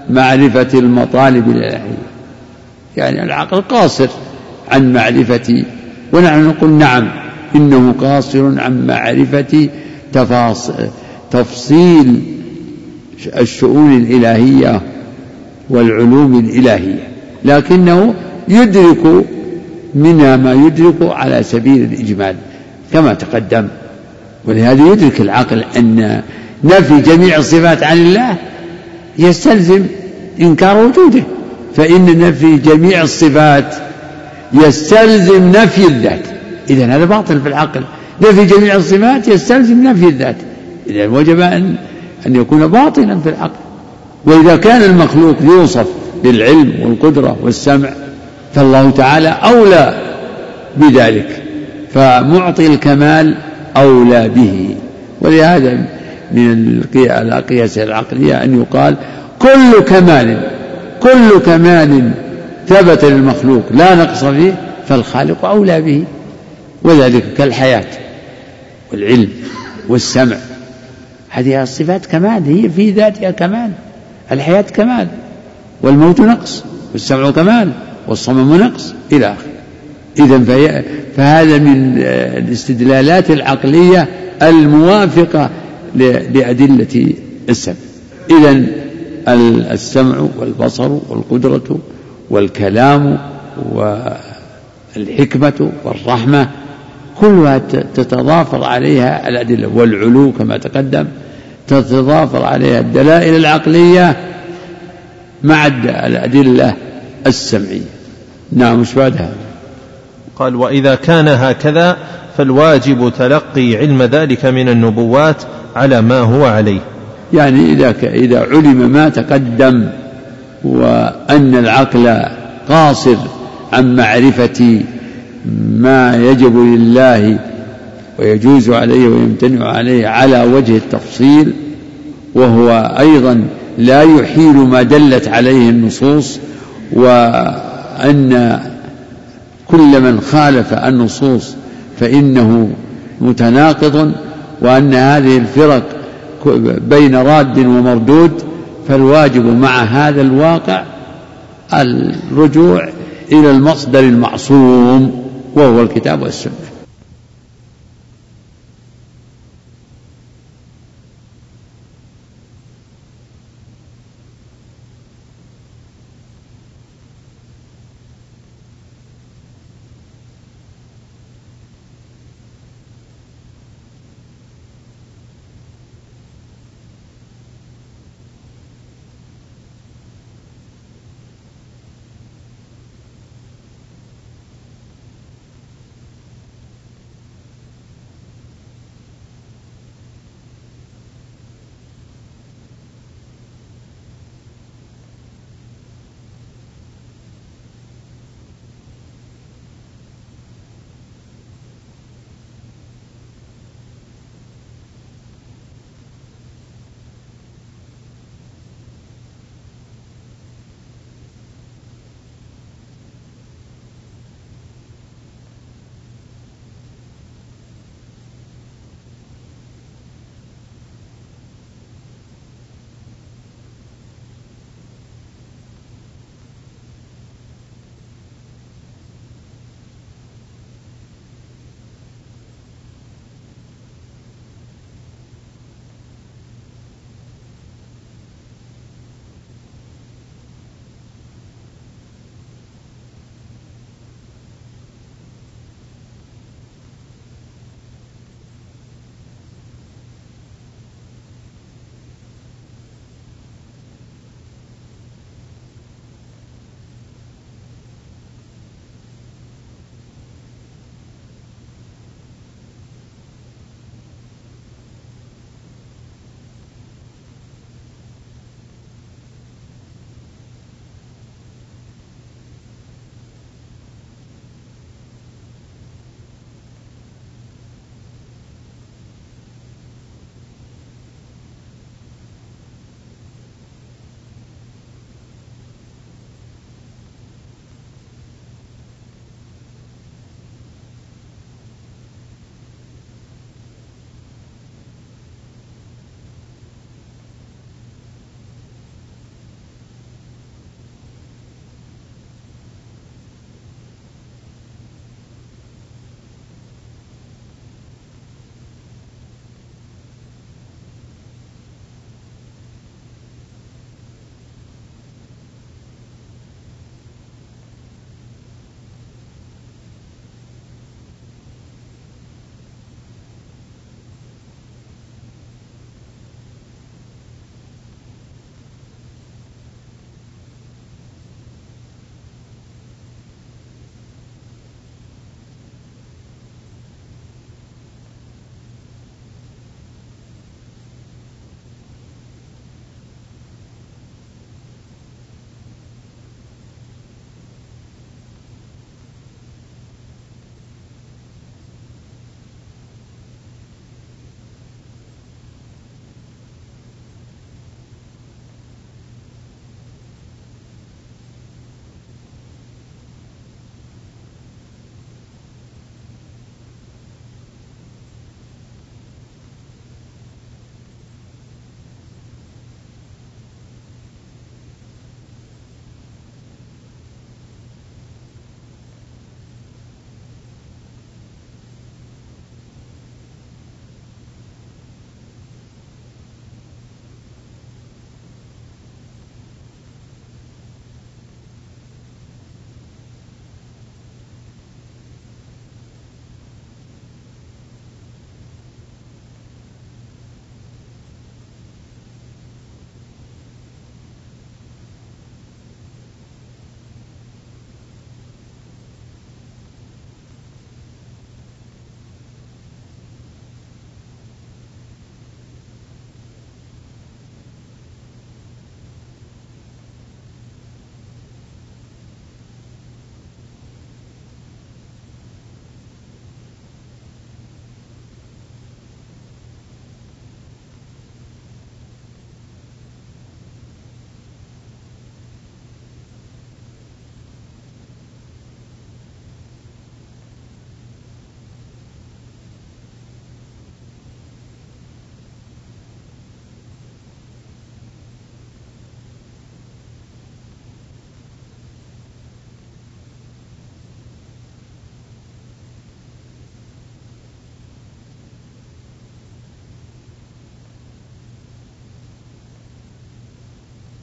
معرفة المطالب الإلهية. يعني العقل قاصر عن معرفة ونحن نقول نعم إنه قاصر عن معرفة تفصيل الشؤون الإلهية والعلوم الإلهية لكنه يدرك منها ما يدرك على سبيل الإجمال كما تقدم. ولهذا يدرك العقل أن نفي جميع الصفات عن الله يستلزم إنكار وجوده فإن نفي جميع الصفات يستلزم نفي الذات. إذا هذا باطل في العقل. نفي جميع الصفات يستلزم نفي الذات. إذا وجب أن أن يكون باطلا في العقل. وإذا كان المخلوق يوصف بالعلم والقدرة والسمع فالله تعالى أولى بذلك فمعطي الكمال أولى به. ولهذا من القياس العقلية أن يقال كل كمال كل كمال ثبت للمخلوق لا نقص فيه فالخالق أولى به. وذلك كالحياة والعلم والسمع. هذه الصفات كمال هي في ذاتها كمال الحياة كمال والموت نقص والسمع كمال والصمم نقص إلى آخره. إذا فهذا من الاستدلالات العقلية الموافقة لأدلة السمع. إذا السمع والبصر والقدرة والكلام والحكمة والرحمة كلها تتضافر عليها الأدلة والعلو كما تقدم. تتضافر عليها الدلائل العقلية مع الأدلة السمعية. نعم مش بعدها؟ قال وإذا كان هكذا فالواجب تلقي علم ذلك من النبوات على ما هو عليه. يعني إذا إذا علم ما تقدم وأن العقل قاصر عن معرفة ما يجب لله ويجوز عليه ويمتنع عليه على وجه التفصيل وهو أيضا لا يحيل ما دلت عليه النصوص وأن كل من خالف النصوص فإنه متناقض وأن هذه الفرق بين راد ومردود فالواجب مع هذا الواقع الرجوع إلى المصدر المعصوم وهو الكتاب والسنة.